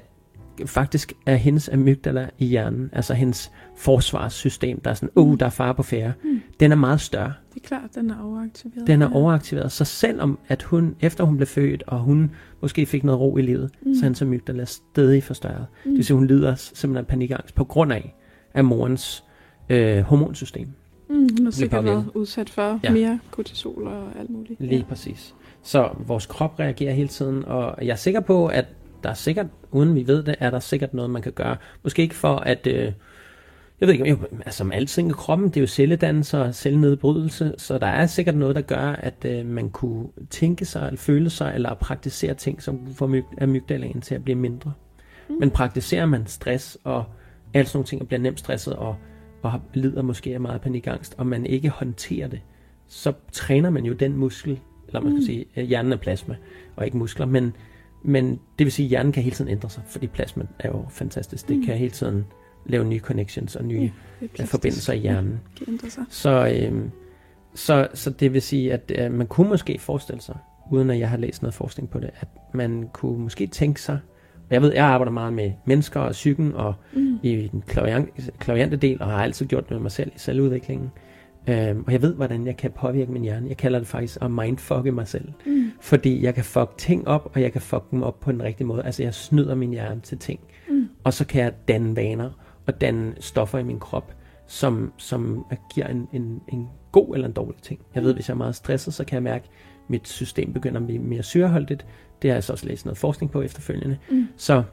faktisk er hendes amygdala i hjernen, altså hendes forsvarssystem, der er sådan, oh, der er far på færre, mm. den er meget større.
Er klart, den er overaktiveret.
Den er overaktiveret. Så selvom at hun, efter hun blev født, og hun måske fik noget ro i livet, mm. så er hendes amygdala stadig forstørret. Mm. Det vil sige, hun lider simpelthen af panikangst på grund af, af morens øh, hormonsystem.
Mm, hun har sikkert været udsat for ja. mere kortisol og alt muligt.
Lige ja. præcis. Så vores krop reagerer hele tiden, og jeg er sikker på, at der er sikkert, uden vi ved det, er der sikkert noget, man kan gøre. Måske ikke for at... Øh, jeg ved ikke, jo, altså som alting i kroppen, det er jo celledannelse og cellenedbrydelse, så der er sikkert noget, der gør, at øh, man kunne tænke sig, eller føle sig, eller praktisere ting, som får myg, amygdalaen til at blive mindre. Mm. Men praktiserer man stress og alt sådan nogle ting, og bliver nemt stresset, og, og lider måske af meget panikangst, og man ikke håndterer det, så træner man jo den muskel, eller man mm. kan sige, hjernen er plasma, og ikke muskler, men men det vil sige, at hjernen kan hele tiden ændre sig, fordi plasma er jo fantastisk. Det mm. kan hele tiden lave nye connections og nye ja, forbindelser i hjernen.
Ja, sig.
Så, øhm, så, så det vil sige, at øh, man kunne måske forestille sig, uden at jeg har læst noget forskning på det, at man kunne måske tænke sig, og jeg ved, jeg arbejder meget med mennesker og psyken, og mm. i den klaviante del, og har altid gjort det med mig selv i selvudviklingen. Øhm, og jeg ved, hvordan jeg kan påvirke min hjerne. Jeg kalder det faktisk at mindfucke mig selv. Mm. Fordi jeg kan fuck ting op, og jeg kan fuck dem op på den rigtige måde. Altså jeg snyder min hjerne til ting. Mm. Og så kan jeg danne vaner, og danne stoffer i min krop, som, som giver en, en, en god eller en dårlig ting. Jeg ved, hvis jeg er meget stresset, så kan jeg mærke, at mit system begynder at blive mere syreholdigt. Det har jeg så også læst noget forskning på efterfølgende. Mm. Så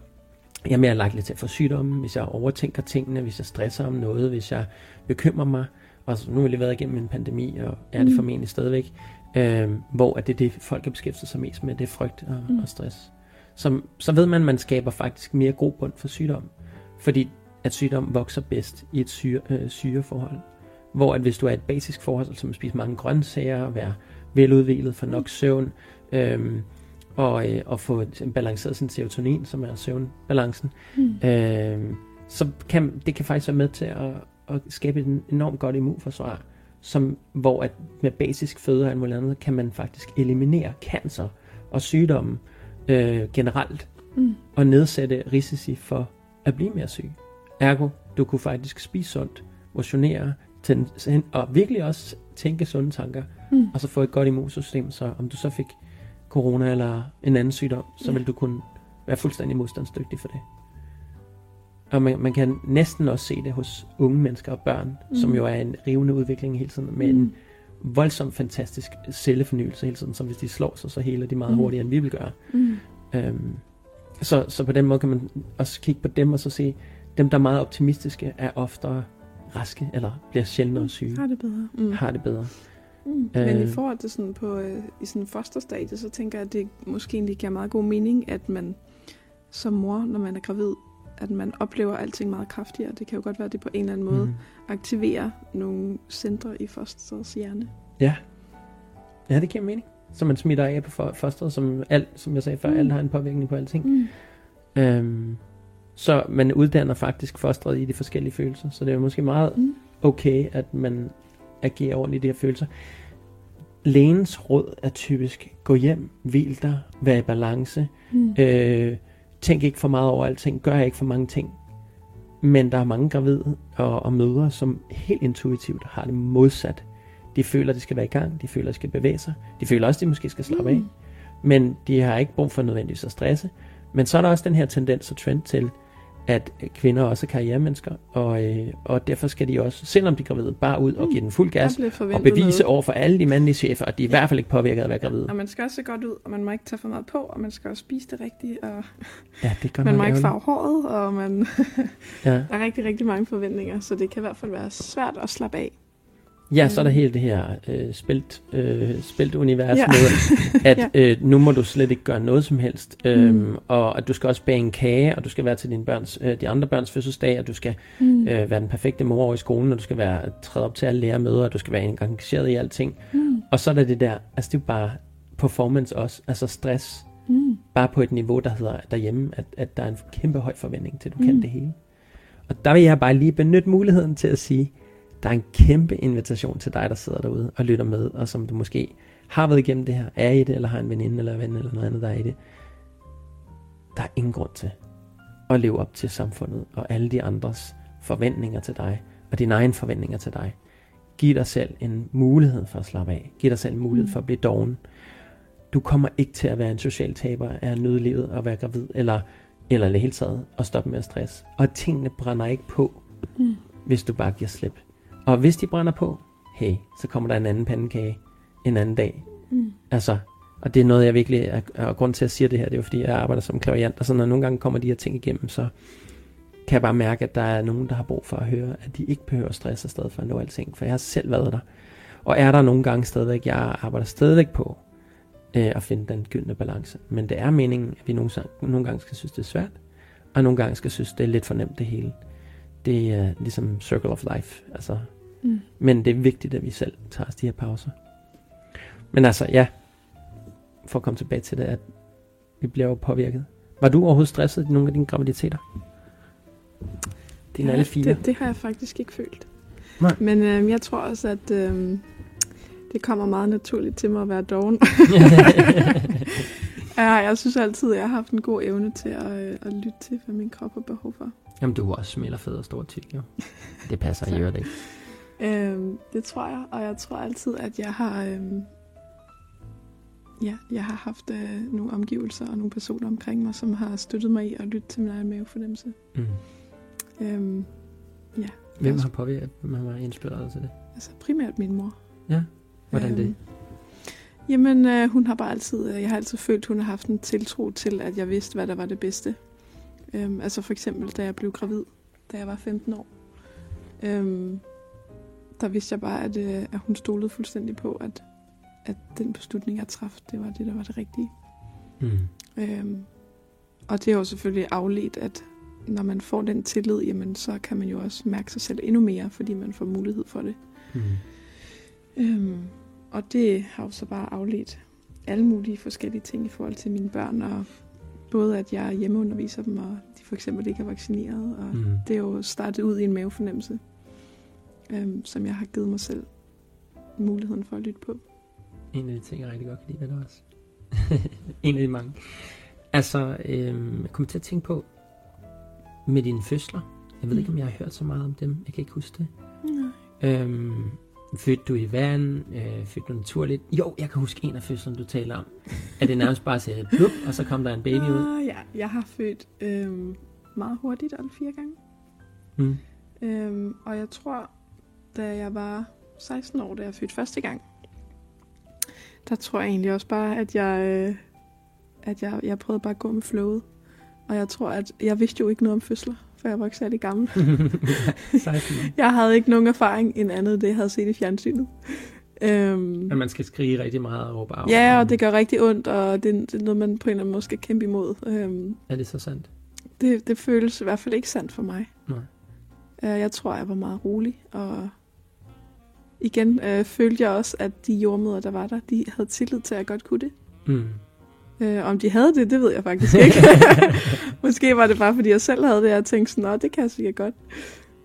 jeg er mere lagt til at få sygdomme, hvis jeg overtænker tingene, hvis jeg stresser om noget, hvis jeg bekymrer mig. Og nu har vi lige været igennem en pandemi, og er det mm. formentlig stadigvæk, øh, hvor at det er det, folk har beskæftiget sig mest med, det er frygt og, mm. og stress. Så, så ved man, at man skaber faktisk mere grobund for sygdom. Fordi at sygdom vokser bedst i et syre, øh, syreforhold. Hvor at hvis du er et basisk forhold, som at spise mange grøntsager, være veludvilet, for nok søvn, øh, og, øh, og få balanceret sin serotonin, som er søvnbalancen, mm. øh, så kan det kan faktisk være med til at, at skabe et enormt godt immunforsvar, som, hvor at med basisk føde og alt muligt andet, kan man faktisk eliminere cancer og sygdomme øh, generelt, mm. og nedsætte risici for at blive mere syg. Ergo, du kunne faktisk spise sundt, motionere, tænde, og virkelig også tænke sunde tanker, mm. og så få et godt immunsystem, så om du så fik corona eller en anden sygdom, så ja. vil du kunne være fuldstændig modstandsdygtig for det. Og man, man kan næsten også se det hos unge mennesker og børn, mm. som jo er en rivende udvikling hele tiden, med mm. en voldsom fantastisk cellefornyelse hele tiden, som hvis de slår sig, så heler de meget mm. hurtigere, end vi vil gøre. Mm. Øhm, så, så på den måde kan man også kigge på dem og så se, dem der er meget optimistiske, er oftere raske, eller bliver sjældnere syge.
Har det bedre.
Mm. Har det bedre.
Mm. Øh, Men i forhold til sådan på, øh, i sådan fosterstadie, så tænker jeg, at det måske egentlig giver meget god mening, at man som mor, når man er gravid, at man oplever alting meget kraftigere. Det kan jo godt være, at det på en eller anden måde mm. aktiverer nogle centre i fosterets hjerne.
Ja. Ja, det giver mening. Så man smitter af på fosteret, som, alt, som jeg sagde før, mm. alt har en påvirkning på alting. Mm. Øhm, så man uddanner faktisk fosteret i de forskellige følelser. Så det er måske meget mm. okay, at man agerer ordentligt i de her følelser. Lægens råd er typisk, gå hjem, hvil dig, vær i balance, mm. øh, tænk ikke for meget over alting, gør ikke for mange ting. Men der er mange gravide og, og mødre, som helt intuitivt har det modsat. De føler, at de skal være i gang, de føler, at de skal bevæge sig, de føler også, at de måske skal slappe mm. af. Men de har ikke brug for nødvendigvis at stresse. Men så er der også den her tendens og trend til, at kvinder også er karrieremennesker, og, øh, og derfor skal de også, selvom de er gravide, bare ud og give den fuld gas, og bevise noget. over for alle de mandlige chefer, at de ja. i hvert fald ikke påvirker at være gravide.
Og man skal også se godt ud, og man må ikke tage for meget på, og man skal også spise det rigtigt, og
ja, det gør
man må ikke farve håret, og man ja. der er rigtig, rigtig mange forventninger, så det kan i hvert fald være svært at slappe af.
Ja, så er der
Mm.
hele det her øh, spælt, øh, spælt univers
Ja.
med, at
Ja.
øh, nu må du slet ikke gøre noget som helst, øhm,
Mm.
og at du skal også bage en kage, og du skal være til dine børns, øh, de andre børns fødselsdag, og du skal
Mm.
øh, være den perfekte mor over i skolen, og du skal være træde op til alle lærermøder, og du skal være engageret i alting.
Mm.
Og så er der det der, altså det er jo bare performance også, altså stress,
Mm.
bare på et niveau, der hedder derhjemme, at, at der er en kæmpe høj forventning til, at du mm. kan det hele. Og der vil jeg bare lige benytte muligheden til at sige, der er en kæmpe invitation til dig, der sidder derude og lytter med, og som du måske har været igennem det her, er i det, eller har en veninde eller ven eller noget andet, der er i det. Der er ingen grund til at leve op til samfundet og alle de andres forventninger til dig, og dine egne forventninger til dig. Giv dig selv en mulighed for at slappe af. Giv dig selv en mulighed
Mm.
for at blive doven. Du kommer ikke til at være en social taber af at nyde livet og være gravid, eller, eller hele taget at stoppe med at stress. Og tingene brænder ikke på,
Mm.
hvis du bare giver slip. Og hvis de brænder på, hey, så kommer der en anden pandekage en anden dag.
Mm.
Altså, og det er noget, jeg virkelig er, er grund til at sige det her, det er jo fordi, jeg arbejder som klaviant, og så når nogle gange kommer de her ting igennem, så kan jeg bare mærke, at der er nogen, der har brug for at høre, at de ikke behøver at stresse afsted for at nå alting, for jeg har selv været der. Og er der nogle gange stadigvæk, jeg arbejder stadigvæk på øh, at finde den gyldne balance. Men det er meningen, at vi nogle, nogle gange skal synes, det er svært, og nogle gange skal synes, det er lidt for nemt det hele. Det er ligesom circle of life. Altså,
Mm.
men det er vigtigt, at vi selv tager os de her pauser. Men altså, ja, for at komme tilbage til det, at vi bliver jo påvirket. Var du overhovedet stresset i nogle af dine graviditeter? Dine alle fire?
Det, det har jeg faktisk ikke følt.
Nej.
Men øh, jeg tror også, at øh, det kommer meget naturligt til mig at være doven. ja, jeg synes altid, at jeg har haft en god evne til at, øh, at lytte til, hvad min krop har behov for.
Jamen, du er også smelter fed og stor tyk, jo. Det passer i øvrigt ikke.
Øhm, det tror jeg, og jeg tror altid, at jeg har, øhm, ja, jeg har haft øh, nogle omgivelser og nogle personer omkring mig, som har støttet mig i at lytte til min egen mavefornemmelse.
Mm.
Øhm,
Hvem har påvirket, hvem har inspireret til det?
altså primært min mor.
Ja, hvordan det?
Jamen, øh, hun har bare altid, øh, jeg har altid følt, hun har haft en tiltro til, at jeg vidste, hvad der var det bedste. Øhm, altså for eksempel, da jeg blev gravid, da jeg var 15 år. Øhm, der vidste jeg bare, at, øh, at hun stolede fuldstændig på, at, at den beslutning, jeg traf, det var det, der var det rigtige.
Mm.
Øhm, og det er jo selvfølgelig afledt, at når man får den tillid, jamen, så kan man jo også mærke sig selv endnu mere, fordi man får mulighed for det.
Mm.
Øhm, og det har jo så bare afledt alle mulige forskellige ting i forhold til mine børn, og både at jeg hjemmeunderviser dem, og de for eksempel ikke er vaccineret, og
Mm.
det er jo startet ud i en mavefornemmelse, øhm, som jeg har givet mig selv muligheden for at lytte på.
En af de ting, jeg rigtig godt kan lide ved dig også. en af de mange. Altså, øhm, jeg kommer til at tænke på, med dine fødsler. Jeg ved
Mm.
ikke, om jeg har hørt så meget om dem. Jeg kan ikke huske det.
Nej.
Øhm, fødte du i vand? Øh, fødte du naturligt? Jo, jeg kan huske en af fødslerne, du taler om. At det nærmest bare sagde plup, og så kom der en baby ud.
Ah, ja, jeg har født øhm, meget hurtigt, alle fire gange.
Mm.
Øhm, og jeg tror, da jeg var 16 år, da jeg fødte første gang, der tror jeg egentlig også bare, at jeg, øh, at jeg, jeg prøvede bare at gå med flowet. Og jeg tror, at jeg vidste jo ikke noget om fødsler, for jeg var ikke særlig gammel.
16 år.
Jeg havde ikke nogen erfaring end andet, det jeg havde set i fjernsynet. Øhm,
At man skal skrige rigtig meget og råbe af.
ja, og det gør rigtig ondt, og det, det er noget, man på en eller anden måde skal kæmpe imod. Øhm,
Er det så sandt?
det, det føles i hvert fald ikke sandt for mig.
Nej.
Øh, Jeg tror, jeg var meget rolig, og igen øh, følte jeg også, at de jordmøder, der var der, de havde tillid til, at jeg godt kunne det.
Mm.
Øh, om de havde det, det ved jeg faktisk ikke. Måske var det bare, fordi jeg selv havde det, og jeg tænkte sådan, Nå, det kan jeg sikkert godt.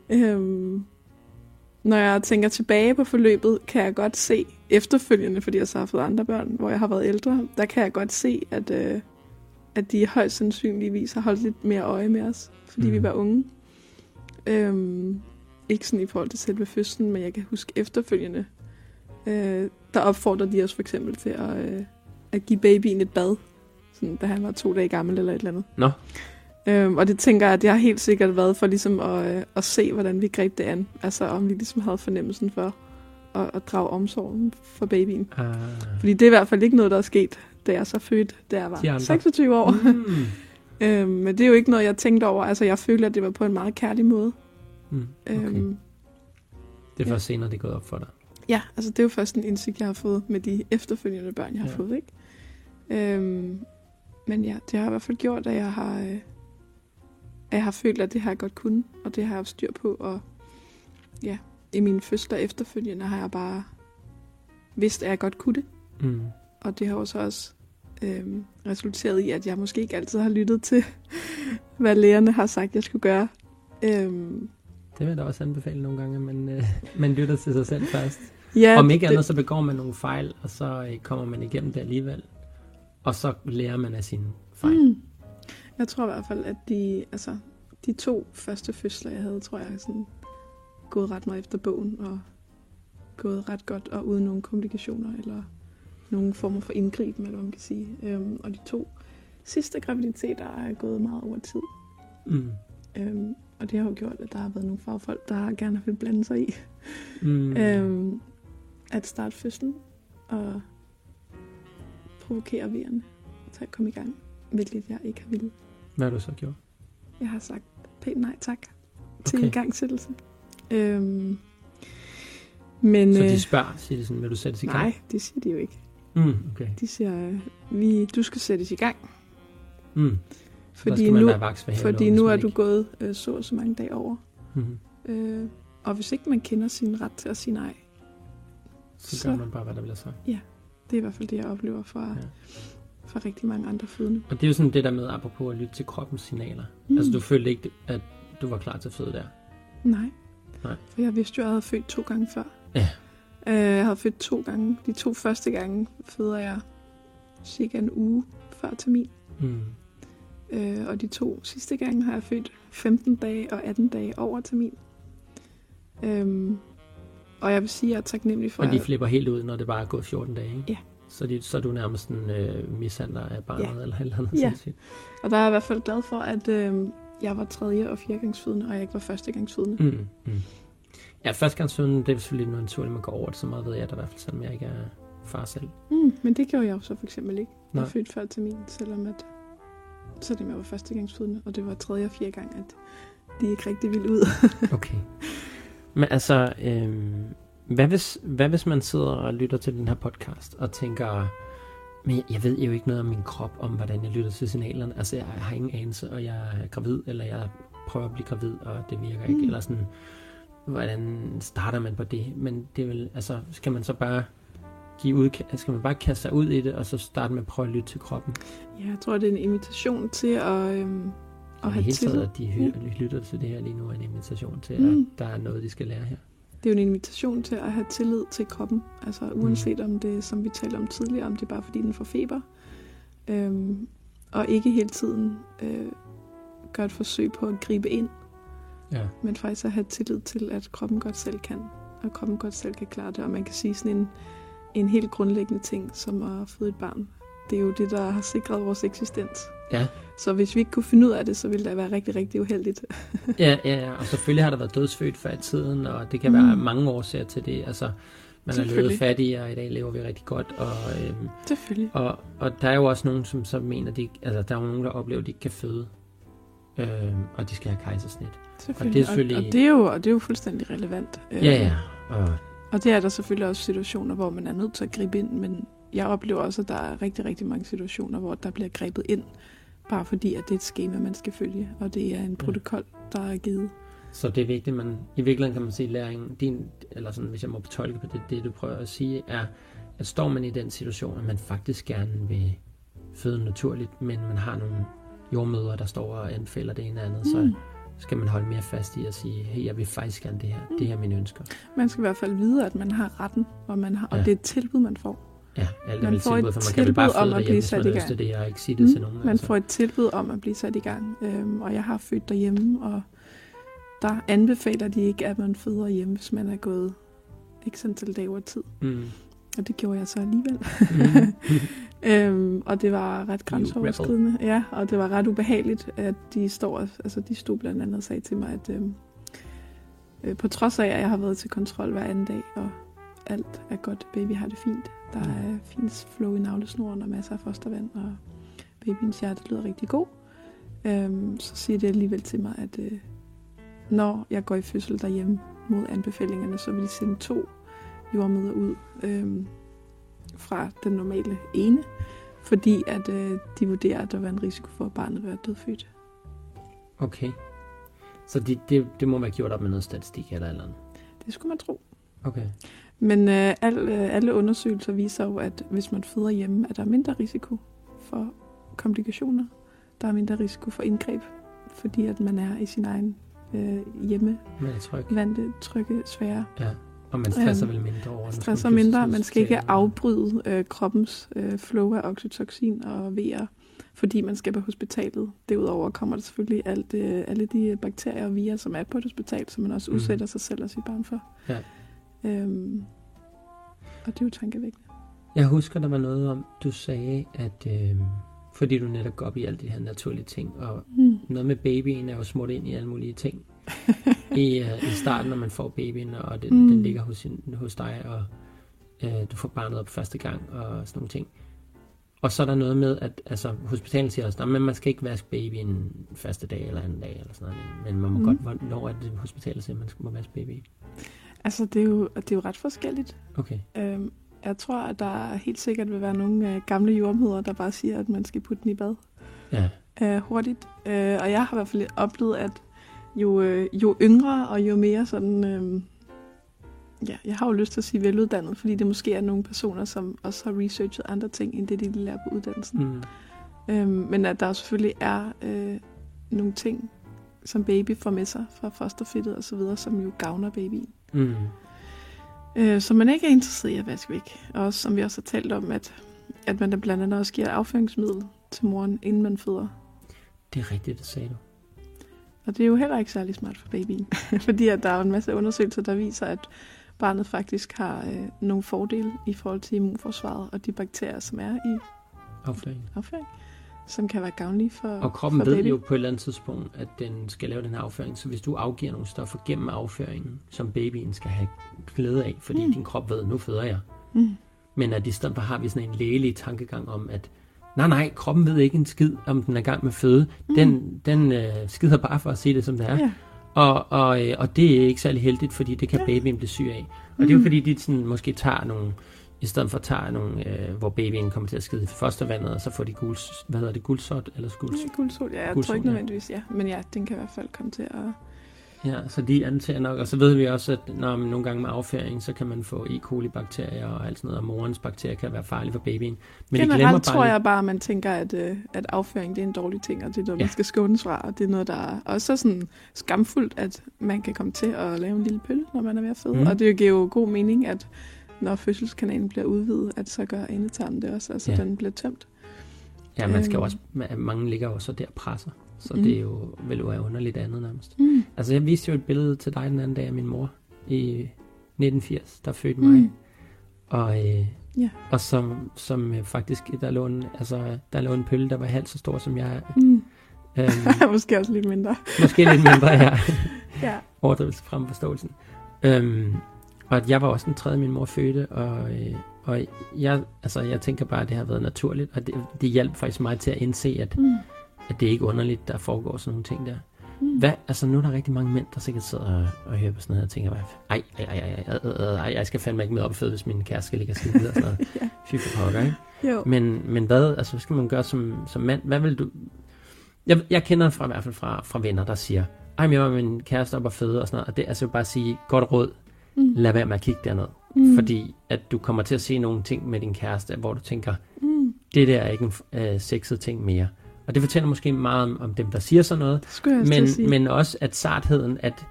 Øhm, når jeg tænker tilbage på forløbet, kan jeg godt se efterfølgende, fordi jeg så har fået andre børn, hvor jeg har været ældre, der kan jeg godt se, at, øh, at de højst sandsynligvis har holdt lidt mere øje med os, fordi mm. vi var unge. Øhm, ikke sådan i forhold til selve fødslen, men jeg kan huske efterfølgende, øh, der opfordrer de os for eksempel til at, øh, at give babyen et bad, sådan, da han var to dage gammel eller et eller andet.
Nå.
Øhm, og det tænker jeg, at det har helt sikkert været for ligesom at, øh, at se, hvordan vi greb det an. Altså om vi ligesom havde fornemmelsen for at, at drage omsorgen for babyen.
Ah.
Fordi det er i hvert fald ikke noget, der er sket, da jeg så fødte, da jeg var
andre.
26 år.
Mm.
øhm, men det er jo ikke noget, jeg tænkte over. Altså jeg følte, at det var på en meget kærlig måde.
Mm. Okay.
Øhm,
Det er
ja.
først senere, det er gået op for dig.
Ja, altså det er jo først en indsigt, jeg har fået med de efterfølgende børn, jeg har
Ja.
ja. fået, ikke? Øhm, men ja, det har i hvert fald gjort, at jeg har, øh, at jeg har følt, at det har jeg godt kunne, og det har jeg haft styr på, og ja, i mine fødsler efterfølgende har jeg bare vidst, at jeg godt kunne det,
Mm.
og det har jo så også øhm, resulteret i, at jeg måske ikke altid har lyttet til, hvad lægerne har sagt, jeg skulle gøre. Øhm,
Det vil jeg da også anbefale nogle gange, men øh, man lytter til sig selv først.
ja,
Om ikke
det-
andet, så begår man nogle fejl, og så øh, kommer man igennem det alligevel. Og så lærer man af sine fejl.
Mm. Jeg tror i hvert fald, at de, altså, de to første fødsler, jeg havde, tror jeg, er sådan gået ret meget efter bogen, og gået ret godt, og uden nogen komplikationer, eller nogen former for indgriben, eller hvad man kan sige. Øhm, og de to sidste graviditeter er gået meget over tid.
Mm.
Øhm, og det har jo gjort, at der har været nogle fagfolk, der gerne vil blande sig i
Mm.
øhm, at starte fødslen og provokere vejerne til at komme i gang, hvilket jeg ikke har ville.
Hvad har du så gjort?
Jeg har sagt pænt nej tak til
Okay.
igangsættelsen. Øhm, men
Så
øh,
de spørger, siger de sådan, vil du sættes i gang?
nej, det siger de jo ikke.
Mm, okay.
De siger, øh, vi, du skal sættes i gang,
Mm. Så
fordi nu, fordi nu er du
ikke-
gået øh, så og så mange dage over.
Mhm.
Øh, og hvis ikke man kender sin ret til at sige nej,
Så gør man bare, hvad der bliver sagt.
det er i hvert fald det, jeg oplever fra,
Ja.
ja. fra rigtig mange andre fødende.
Og det er jo sådan det der med, apropos at lytte til kroppens signaler. Mm. Altså, du følte ikke, at du var klar til at føde der?
Nej.
Nej.
For jeg vidste jo, at jeg havde født to gange før.
Ja.
Øh, jeg havde født to gange. De to første gange føder jeg cirka en uge før termin.
Mm.
Øh, og de to sidste gange har jeg født 15 dage og 18 dage over termin. Øhm, og jeg vil sige, at jeg er taknemmelig for,
Og de
at
flipper helt ud, når det bare er gået 14 dage, ikke?
Ja.
Så, de, så er du nærmest en øh, mishandler af barnet,
Ja.
eller eller andet
Ja.
sindssygt.
Og der er jeg i hvert fald glad for, at øh, jeg var tredje- og fjerdegangsfødende, og jeg ikke var førstegangsfødende.
Mm. Mm. Ja, førstegangsføden, det er selvfølgelig noget naturligt, man går over det. Så meget ved jeg da i hvert fald, selvom jeg ikke er far selv.
Mm, men det gjorde jeg jo så for eksempel ikke. Jeg
Nej.
er født før termin, selvom at, selvom jeg var førstegangsfødende, og det var tredje og fjerde gang, at de ikke rigtig ville ud.
Okay. Men altså, øhm, hvad, hvis, hvad hvis man sidder og lytter til den her podcast og tænker, men jeg, jeg ved jo ikke noget om min krop, om hvordan jeg lytter til signalerne. Altså, jeg har ingen anelse, og jeg er gravid, eller jeg prøver at blive gravid, og det virker ikke.
Mm.
Eller sådan, hvordan starter man på det? Men det er vel, altså, skal man så bare give ud, skal man bare kaste sig ud i det, og så starte med at prøve at lytte til kroppen?
Ja, jeg tror, det er en invitation til at, øhm, at
i
have
hele
tillid.
at de hy- lytter til det her lige nu, er en invitation til,
Mm.
at der er noget, de skal lære her.
Det er jo en invitation til at have tillid til kroppen. Altså uanset om det, som vi talte om tidligere, om det er bare fordi den får feber. Øhm, og ikke hele tiden øh, gøre et forsøg på at gribe ind,
Ja.
men faktisk at have tillid til, at kroppen godt selv kan, og kroppen godt selv kan klare det. Og man kan sige sådan en, en helt grundlæggende ting, som at føde et barn. Det er jo det, der har sikret vores eksistens.
Ja.
Så hvis vi ikke kunne finde ud af det, så ville det være rigtig, rigtig uheldigt.
Ja, ja, ja, og selvfølgelig har der været dødsfødt før i tiden, og det kan
Mm.
være mange årsager til det. Altså, man har levet fattigere, og i dag lever vi rigtig godt. Og, øhm,
Selvfølgelig.
og, og der er jo også nogen, som så mener, de, altså der er jo nogen, der oplever, at de ikke kan føde, øhm, og de skal have kejsersnit.
selvfølgelig.
selvfølgelig-
Og, og, det er jo, og det er jo fuldstændig relevant.
Ja, ja, og
Og det er der selvfølgelig også situationer, hvor man er nødt til at gribe ind, men jeg oplever også, at der er rigtig, rigtig mange situationer, hvor der bliver grebet ind, bare fordi, at det er et schema, man skal følge, og det er en protokol, der er givet.
så det er vigtigt, man, i virkeligheden kan man sige, læringen, din, eller sådan, hvis jeg må tolke på det, det du prøver at sige, er, at står man i den situation, at man faktisk gerne vil føde naturligt, men man har nogle jordmøder, der står og anbefaler det ene og andet, så
Mm.
Skal man holde mere fast i at sige, hey, jeg vil faktisk gerne det her. Det her er mine ønsker.
Man skal i hvert fald vide, at man har retten, og, man har,
Ja.
og det er et tilbud, man får.
Ja, alt
Man får
tilbud,
et
for man kan vel bare
tilbud om at blive sat i gang.
det, og ikke sige det til nogen.
Mm. Man får et tilbud om at blive sat i gang, øhm, og jeg har født derhjemme, og der anbefaler de ikke, at man føder hjemme, hvis man er gået ikke sådan til over tid.
Mm.
Og det gjorde jeg så alligevel.
Mm.
Øhm, og det var ret grænseoverskridende. Ja, og det var ret ubehageligt, at de står, altså de stod blandt andet og sagde til mig, at øhm, øh, på trods af, at jeg har været til kontrol hver anden dag, og alt er godt, baby har det fint. Der
Mm.
er fint flow i navlesnoren og masser af fostervand, og babyens hjerte lyder rigtig god. Øhm, så siger det alligevel til mig, at øh, når jeg går i fødsel derhjemme mod anbefalingerne, så vil de sende to jordmøder ud øh, fra den normale ene, fordi at øh, de vurderer, at der var en risiko for, at barnet var dødfødt.
Okay. Så det, det, det må være gjort op med noget statistik eller eller andet?
Det skulle man tro.
Okay.
Men øh, al, øh, alle undersøgelser viser jo, at hvis man føder hjemme, er der mindre risiko for komplikationer. Der er mindre risiko for indgreb, fordi at man er i sin egen øh, hjemme,
jeg tror ikke.
vante, trygge sfære.
Ja. Og man stresser
Øhm,
vel mindre over. skal
Stresser mindre, man skal ikke afbryde øh, kroppens øh, flow af oxytocin og vejer, fordi man skal på hospitalet. Derudover kommer der selvfølgelig alt, øh, alle de bakterier og virer, som er på et hospital, som man også
Mhm.
udsætter sig selv og sit barn for.
Ja.
Øhm, og det er jo tankevækkende.
Jeg husker, der var noget om, du sagde, at øh, fordi du netop går op i alle de her naturlige ting, og
Mm.
noget med babyen er jo smurt ind i alle mulige ting. I, uh, I starten, når man får babyen, og den, mm. Den ligger hos, hos dig, og uh, du får barnet op første gang, og sådan nogle ting. Og så er der noget med, at altså, hospitalet siger også, at man skal ikke vaske babyen første dag eller anden dag, eller sådan noget, men man må mm. Godt, hvornår er det hospitalet siger, at man skal- må vaske babyen?
Altså, det er, jo, det er jo ret forskelligt.
Okay.
Øhm, jeg tror, at der helt sikkert vil være nogle øh, gamle jordmøder, der bare siger, at man skal putte den i bad
Ja.
øh, hurtigt. Øh, og jeg har i hvert fald oplevet, at jo, øh, jo yngre og jo mere sådan... Øh, ja, jeg har jo lyst til at sige veluddannet, fordi det måske er nogle personer, som også har researchet andre ting, end det, de lærer på uddannelsen.
Mm.
Øhm, men at der selvfølgelig er øh, nogle ting, som baby får med sig fra fosterfittet og så videre, som jo gavner babyen.
Mm.
Øh, som man ikke er interesseret i at vaske væk. Og også, som vi også har talt om, at, at man da blandt andet også giver afføringsmiddel til moren, inden man føder.
Det er rigtigt, det sagde du.
Og det er jo heller ikke særlig smart for babyen. Fordi at der er en masse undersøgelser, der viser, at barnet faktisk har øh, nogle fordele i forhold til immunforsvaret og de bakterier, som er i
Afføring.
afføring, som kan være gavnlige for
Og kroppen
for
ved
baby.
jo på et eller andet tidspunkt, at den skal lave den her afføring. Så hvis du afgiver nogle stoffer gennem afføringen, som babyen skal have glæde af, fordi. Mm. din krop ved, nu føder jeg.
Mm.
Men at i stedet for har vi sådan en lægelig tankegang om, at nej, nej, kroppen ved ikke en skid, om den er i gang med føde. Mm. Den, den øh, skider bare for at sige det, som det er.
Ja.
Og, og, øh, og det er ikke særlig heldigt, fordi det kan
Ja.
babyen blive syg af. Og det er jo
Mm.
fordi, de sådan, måske tager nogle, i stedet for tager nogle, øh, hvor babyen kommer til at skide i fostervandet, og så får de gul, hvad hedder det, guldsot eller gul,
Ja, guldsol, ja, jeg
Guldsol,
tror ikke nødvendigvis, ja. Men ja, den kan i hvert fald komme til at...
Ja, så de antager nok, og så ved vi også, at når man nogle gange med afføring, så kan man få E. coli-bakterier og alt sådan noget, og morens bakterier kan være farlige for babyen. Men de glemmer
Generelt
bare
tror jeg bare, at man tænker, at, øh, at afføring det er en dårlig ting, og det er noget,
Ja.
man skal skånes fra, og det er noget, der er også sådan skamfuldt, at man kan komme til at lave en lille pølle, når man er ved at føde.
Mm.
Og det giver jo god mening, at når fødselskanalen bliver udvidet, at så gør endetarmen det også, altså
Ja.
den bliver tømt.
Ja, man skal
Øhm.
også, ma- mange ligger jo så der presser, så
Mm.
det er jo, vil jo være underligt andet nærmest.
Mm.
Altså, jeg viste jo et billede til dig den anden dag af min mor i 1980, der fødte mig.
Mm.
Og, øh,
Ja.
og som, som øh, faktisk, der lå, en, altså, der lå en pølle, der var halvt så stor som jeg.
Mm.
Øhm,
Måske også lidt mindre.
måske lidt mindre her.
Ja.
overdrivelse frem forståelsen. Øhm, og at jeg var også den tredje, min mor fødte, og, øh, og jeg, altså, jeg tænker bare, at det har været naturligt, og det, det hjalp faktisk mig til at indse, at,
Mm
at det er ikke underligt, der foregår sådan nogle ting der.
Mm.
Hvad, altså nu er der rigtig mange mænd, der sikkert sidder og, og hører på sådan noget og tænker, ej, ej, ej, ej, ej, ej, ej jeg skal fandme ikke med opfød, hvis min kæreste ligger skidt og sådan noget.
ja.
Fy for pokker, ikke?
Jo.
Men, men hvad, altså, hvad skal man gøre som, som mand? Hvad vil du... Jeg, jeg kender fra, i hvert fald fra, fra venner, der siger, ej, men jeg var min kæreste op og føde og sådan noget, og det er altså bare at sige, godt råd,
mm.
lad være med at kigge derned.
Mm.
Fordi at du kommer til at se nogle ting med din kæreste, hvor du tænker,
mm.
det der er ikke en øh, sexet ting mere. Og det fortæller måske meget om, om dem, der siger sådan noget,
jeg
men, men også at sartheden, at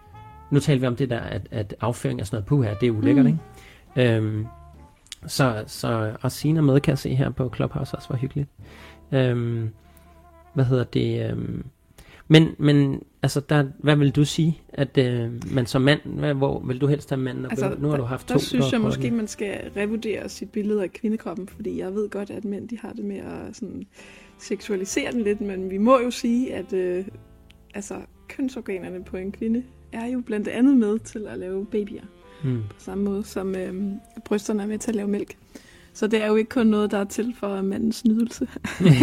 nu taler vi om det der, at, at afføring og sådan noget på her, det er ulækkert,
Mm.
ikke? Øhm, så, så og Sina med kan jeg se her på Clubhouse også var hyggeligt. Øhm, hvad hedder det? Øhm, men, men altså, der, hvad vil du sige, at øh, man som mand, hvad, hvor vil du helst have manden?
Altså,
nu har du haft
Der
to.
synes
der
jeg
har
måske,
prøvet
man skal revurdere sit billede af kvindekroppen, fordi jeg ved godt, at mænd de har det med at sådan, seksualisere den lidt, men vi må jo sige, at øh, altså, kønsorganerne på en kvinde er jo blandt andet med til at lave babyer.
Mm.
på samme måde som øh, brysterne er med til at lave mælk. Så det er jo ikke kun noget, der er til for mandens nydelse.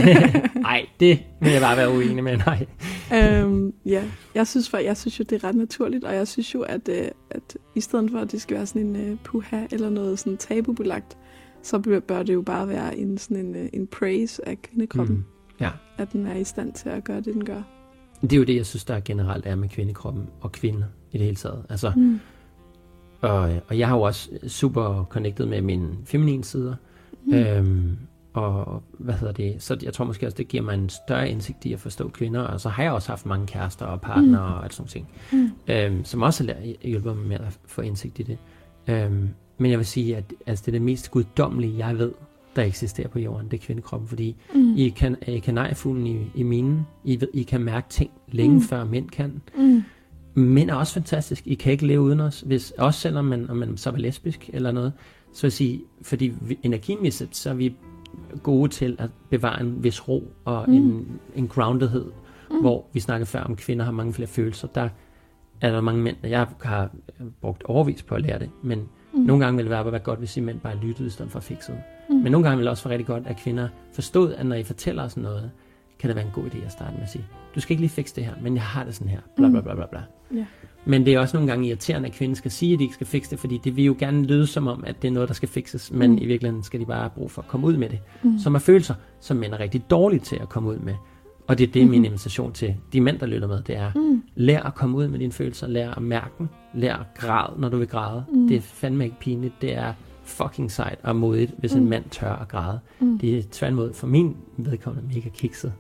Nej, det vil jeg bare være uenig med, nej.
øhm, ja, jeg synes, for, jeg synes jo, det er ret naturligt, og jeg synes jo, at, øh, at i stedet for, at det skal være sådan en uh, puha eller noget sådan tabubelagt, så bør det jo bare være en, sådan en, uh, en praise af kvindekroppen. Mm.
Ja.
At den er i stand til at gøre det, den gør.
Det er jo det, jeg synes, der generelt er med kvindekroppen og kvinder i det hele taget. Altså, mm. og, og jeg har jo også super connected med mine feminine sider. Mm. Øhm, og hvad hedder det, så jeg tror måske også, det giver mig en større indsigt i at forstå kvinder, og så har jeg også haft mange kærester og partnere mm. og alt sådan ting, mm. øhm, som også har hjulpet mig med at få indsigt i det. Øhm, men jeg vil sige, at altså, det er det mest guddommelige, jeg ved, der eksisterer på jorden, det er kvindekroppen, fordi mm. I kan, I kanariefuglen i, i minen, I, ved, I kan mærke ting længe mm. før mænd kan. Mm. Mænd er også fantastisk. I kan ikke leve uden os, hvis, også selvom man, om man så er lesbisk eller noget. Så vil sige, fordi vi, energimæssigt, så er vi gode til at bevare en vis ro og mm. en, en groundedhed, mm. hvor vi snakkede før om, kvinder har mange flere følelser. Der er der mange mænd, jeg har brugt overvis på at lære det, men mm. nogle gange vil det være, godt, hvis I mænd bare lyttede i stedet for fikset. Mm. Men nogle gange vil det også være rigtig godt, at kvinder forstod, at når I fortæller os noget, kan det være en god idé at starte med at sige, du skal ikke lige fikse det her, men jeg har det sådan her, bla bla bla bla bla. Yeah. Men det er også nogle gange irriterende, at kvinden skal sige, at de ikke skal fikse det, fordi det vil jo gerne lyde som om, at det er noget, der skal fikses, men mm. i virkeligheden skal de bare have brug for at komme ud med det, mm. som er følelser, som mænd er rigtig dårlige til at komme ud med. Og det er det, mm. min invitation til de mænd, der lytter med, det er, mm. lær at komme ud med dine følelser, lær at mærke dem, lær at græde, når du vil græde. Mm. Det er fandme ikke pinligt, det er fucking sejt og modigt, hvis mm. en mand tør at græde. Mm. Det er tværtimod for min vedkommende mega kikset,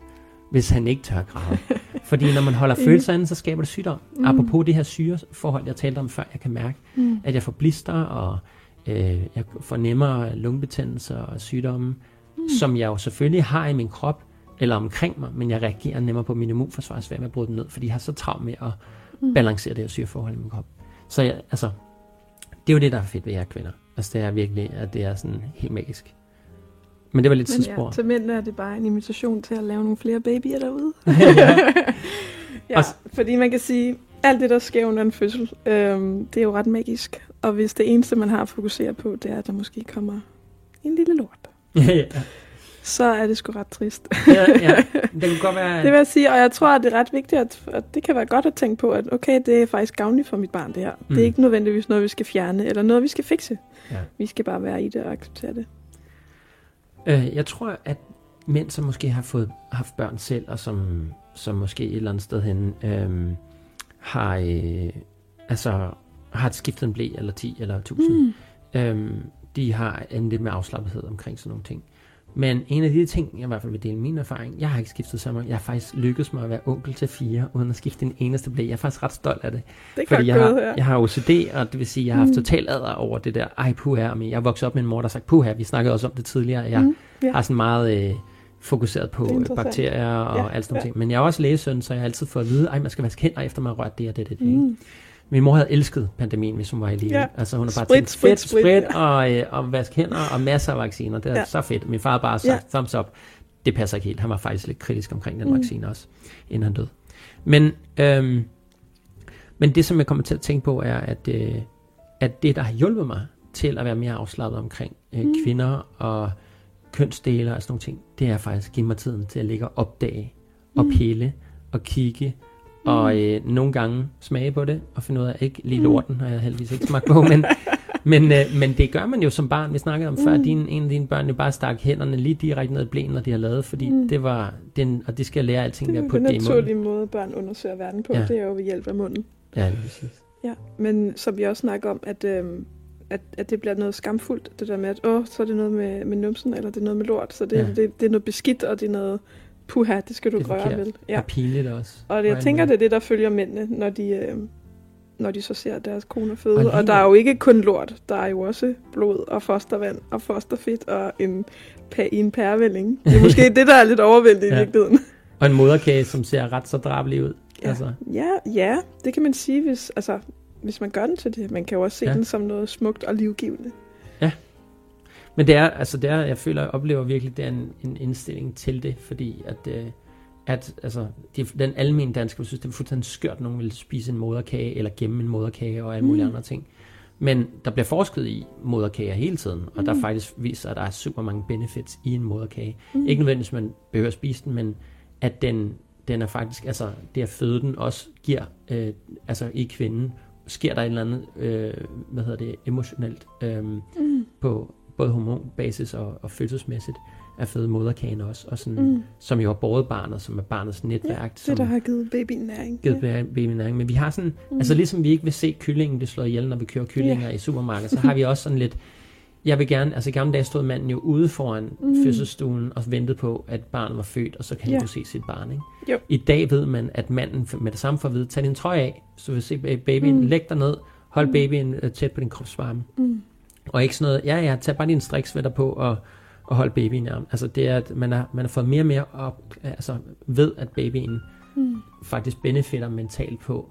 hvis han ikke tør at græde. Fordi når man holder følelser inde, så skaber det sygdom. Mm. Apropos det her syreforhold, jeg talte om før, jeg kan mærke, mm. at jeg får blister, og øh, jeg får nemmere lungebetændelser og sygdomme, mm. som jeg jo selvfølgelig har i min krop, eller omkring mig, men jeg reagerer nemmere på min immunforsvar, så med at bryde dem ned, fordi jeg har så travlt med at mm. balancere det her syreforhold i min krop. Så jeg, altså, det er jo det, der er fedt ved jer kvinder. Altså det er virkelig, at det er sådan helt magisk. Men det var lidt
spor. Ja, til mænd er det bare en invitation til at lave nogle flere babyer derude. ja, Også... fordi man kan sige, alt det, der sker under en fødsel, øhm, det er jo ret magisk. Og hvis det eneste, man har at fokusere på, det er, at der måske kommer en lille lort. ja, ja så er det sgu ret trist. ja,
ja. Det kan godt være...
det vil jeg sige, og jeg tror, at det er ret vigtigt, at, at det kan være godt at tænke på, at okay, det er faktisk gavnligt for mit barn, det her. Mm. Det er mm. ikke nødvendigvis noget, vi skal fjerne, eller noget, vi skal fikse. Ja. Vi skal bare være i det og acceptere det.
Øh, jeg tror, at mænd, som måske har fået haft børn selv, og som, som måske et eller andet sted hen øh, har, øh, altså, har skiftet en blæ, eller 10 eller 1000, mm. øh, de har en lidt mere afslappethed omkring sådan nogle ting. Men en af de ting, jeg i hvert fald vil dele min erfaring, jeg har ikke skiftet så meget. Jeg har faktisk lykkedes mig at være onkel til fire, uden at skifte en eneste blæ. Jeg er faktisk ret stolt af det.
Det fordi jeg, har, ja.
jeg har OCD, og det vil sige, at jeg har haft mm. total adder over det der, ej puha, men jeg vokset op med en mor, der sagt puha, vi snakkede også om det tidligere. Jeg mm, yeah. har sådan meget øh, fokuseret på bakterier og ja, alt sådan ja. noget. Men jeg er også lægesøn, så jeg har altid fået at vide, at man skal vaske hænder efter man har rørt det og det, det, det. Mm. Min mor havde elsket pandemien, hvis hun var i live. Ja. Altså hun har bare sprit, tænkt, sprit, sprit, sprit og, øh, og vask hænder og masser af vacciner. Det er ja. så fedt. Min far har bare sagt, ja. thumbs up. Det passer ikke helt. Han var faktisk lidt kritisk omkring den mm. vaccine også, inden han døde. Men, øhm, men det, som jeg kommer til at tænke på, er, at, øh, at det, der har hjulpet mig til at være mere afslappet omkring øh, mm. kvinder og kønsdele og sådan nogle ting, det er faktisk at give mig tiden til at ligge og opdage og mm. pille og kigge og mm. øh, nogle gange smage på det, og finde ud af, ikke lige mm. lorten har jeg heldigvis ikke smagt på, men, men, øh, men det gør man jo som barn. Vi snakkede om mm. før, din, en af dine børn jo bare stak hænderne lige direkte ned i blæen, når de har lavet, fordi mm. det var, den, og de skal lære alting
ved at
putte det
i munden. Det er en naturlig måde, børn undersøger verden på, ja. det er jo ved hjælp af munden.
Ja, det er præcis.
Ja, men som vi også snakker om, at, øh, at, at det bliver noget skamfuldt, det der med, at åh, så er det noget med, med numsen, eller det er noget med lort, så det, ja. det, det er noget beskidt, og det er noget puha, det skal du det røre vel.
Ja. Og pinligt også.
Og det, jeg tænker, det er det, der følger mændene, når de, øh, når de så ser deres kone føde. Og, og der er jo ikke kun lort, der er jo også blod og fostervand og fosterfedt og en, i en pærevælling. Det er måske det, der er lidt overvældende ja. i virkeligheden.
Og en moderkage, som ser ret så drabelig ud.
Ja, altså. ja, ja, det kan man sige, hvis, altså, hvis man gør den til det. Man kan jo også se ja. den som noget smukt og livgivende.
Men det er, altså det er, jeg føler, jeg oplever virkelig, det er en, en indstilling til det, fordi at, øh, at altså, de, den almindelige danske, jeg synes, det er fuldstændig skørt, at nogen vil spise en moderkage, eller gemme en moderkage, og alle mulige mm. andre ting. Men der bliver forsket i moderkager hele tiden, og mm. der faktisk viser, at der er super mange benefits i en moderkage.
Mm.
Ikke nødvendigvis, man behøver at spise den, men at den, den er faktisk, altså det at føde den også giver, øh, altså i kvinden, sker der et eller andet, øh, hvad hedder det, emotionelt, øh,
Mm.
på både hormonbasis og, og følelsesmæssigt, at føde moderkagen også, og sådan,
Mm.
som jo har båret barnet, som er barnets netværk,
Det,
som
der har givet babyen næring.
givet ja. baby næring. Men vi har sådan,
Mm.
altså ligesom vi ikke vil se kyllingen blive slået ihjel, når vi kører kyllinger i supermarkedet, så har vi også sådan lidt, jeg vil gerne, altså i gamle dage stod manden jo ude foran
Mm.
fødselsstuen og ventede på, at barnet var født, og så kan han
Ja.
kunne se sit barn. Ikke?
Jo.
I dag ved man, at manden med det samme får at vide, tag din trøje af, så vil se babyen,
Mm.
mm. læg dig ned, hold
Mm.
babyen øh, tæt på din kropsvarme.
Mm.
Og ikke sådan noget, ja ja, tag bare din striksvætter på og, og hold babyen i armen. Altså det er, at man har, man har fået mere og mere op, altså ved, at babyen
Mm.
faktisk benefitter mentalt på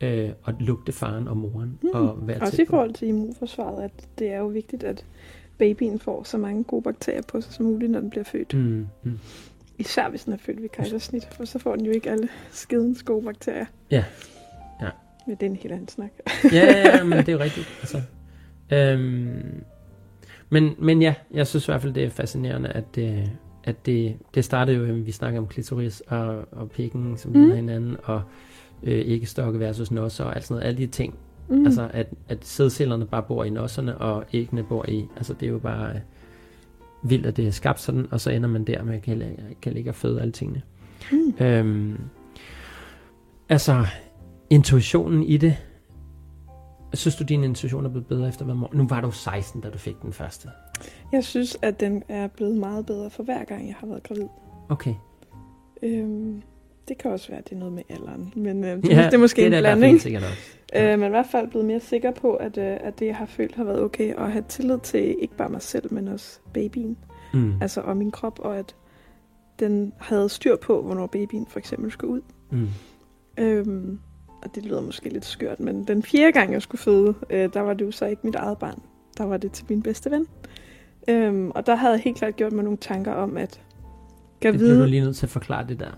øh, at lugte faren og moren
Mm.
og være
Også i forhold til immunforsvaret, at det er jo vigtigt, at babyen får så mange gode bakterier på sig som muligt, når den bliver født.
Mm, mm.
Især hvis den er født ved kejsersnit, for så får den jo ikke alle skidens gode bakterier.
Ja. Ja.
Men det er en helt anden snak.
Ja, ja, ja, men det er jo rigtigt. Altså, øhm, men, men ja, jeg synes i hvert fald, det er fascinerende, at det, at det, det startede jo, at vi snakker om klitoris og, og pikken, som
Mm.
ligner hinanden, og øh, æggestokke versus nosser og alt sådan noget. Alle de ting,
Mm.
mm. altså at, at sædcellerne bare bor i nosserne, og æggene bor i, altså det er jo bare øh, vildt, at det er skabt sådan, og så ender man der med, at kan, kan ligge og føde alle tingene.
Mm.
Øhm, altså, intuitionen i det. Synes du, din intuition er blevet bedre efter hvad Nu var du 16, da du fik den første.
Jeg synes, at den er blevet meget bedre for hver gang, jeg har været gravid.
Okay.
Øhm, det kan også være, at det er noget med alderen. Men øh, det, ja, det er måske
det
en
er
blanding.
helt sikkert også.
Øh, men i hvert fald blevet mere sikker på, at, øh, at det, jeg har følt, har været okay. Og have tillid til ikke bare mig selv, men også babyen.
Mm.
Altså og min krop, og at den havde styr på, hvornår babyen for eksempel skulle ud.
Mm.
Øhm, og det lyder måske lidt skørt, men den fjerde gang, jeg skulle føde, øh, der var det jo så ikke mit eget barn. Der var det til min bedste ven. Øhm, og der havde jeg helt klart gjort mig nogle tanker om, at kan
Det bliver du
vide...
lige nødt til at forklare det der.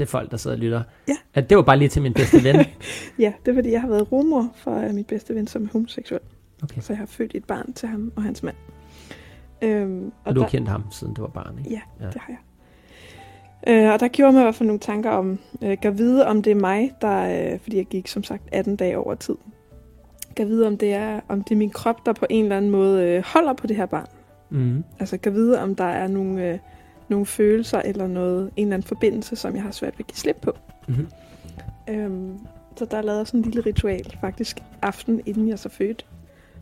Er folk, der sidder og lytter.
Ja.
At det var bare lige til min bedste ven.
Ja, det er fordi, jeg har været rumor for øh, mit bedste ven som er homoseksuel.
Okay.
Så jeg har født et barn til ham og hans mand. Øhm,
Og du har
der,
kendt ham, siden du var barn, ikke?
Ja,
Ja.
det har jeg. Øh, og der gjorde mig i hvert fald nogle tanker om, øh, kan vide om det er mig, der, øh, fordi jeg gik som sagt 18 dage over tid, kan vide om det er, om det er min krop, der på en eller anden måde øh, holder på det her barn.
Mm.
Altså kan vide, om der er nogle, øh, nogle følelser eller noget, en eller anden forbindelse, som jeg har svært ved at give slip på.
Mm-hmm.
Øhm, så der er lavet sådan en lille ritual, faktisk aften inden jeg så fødte,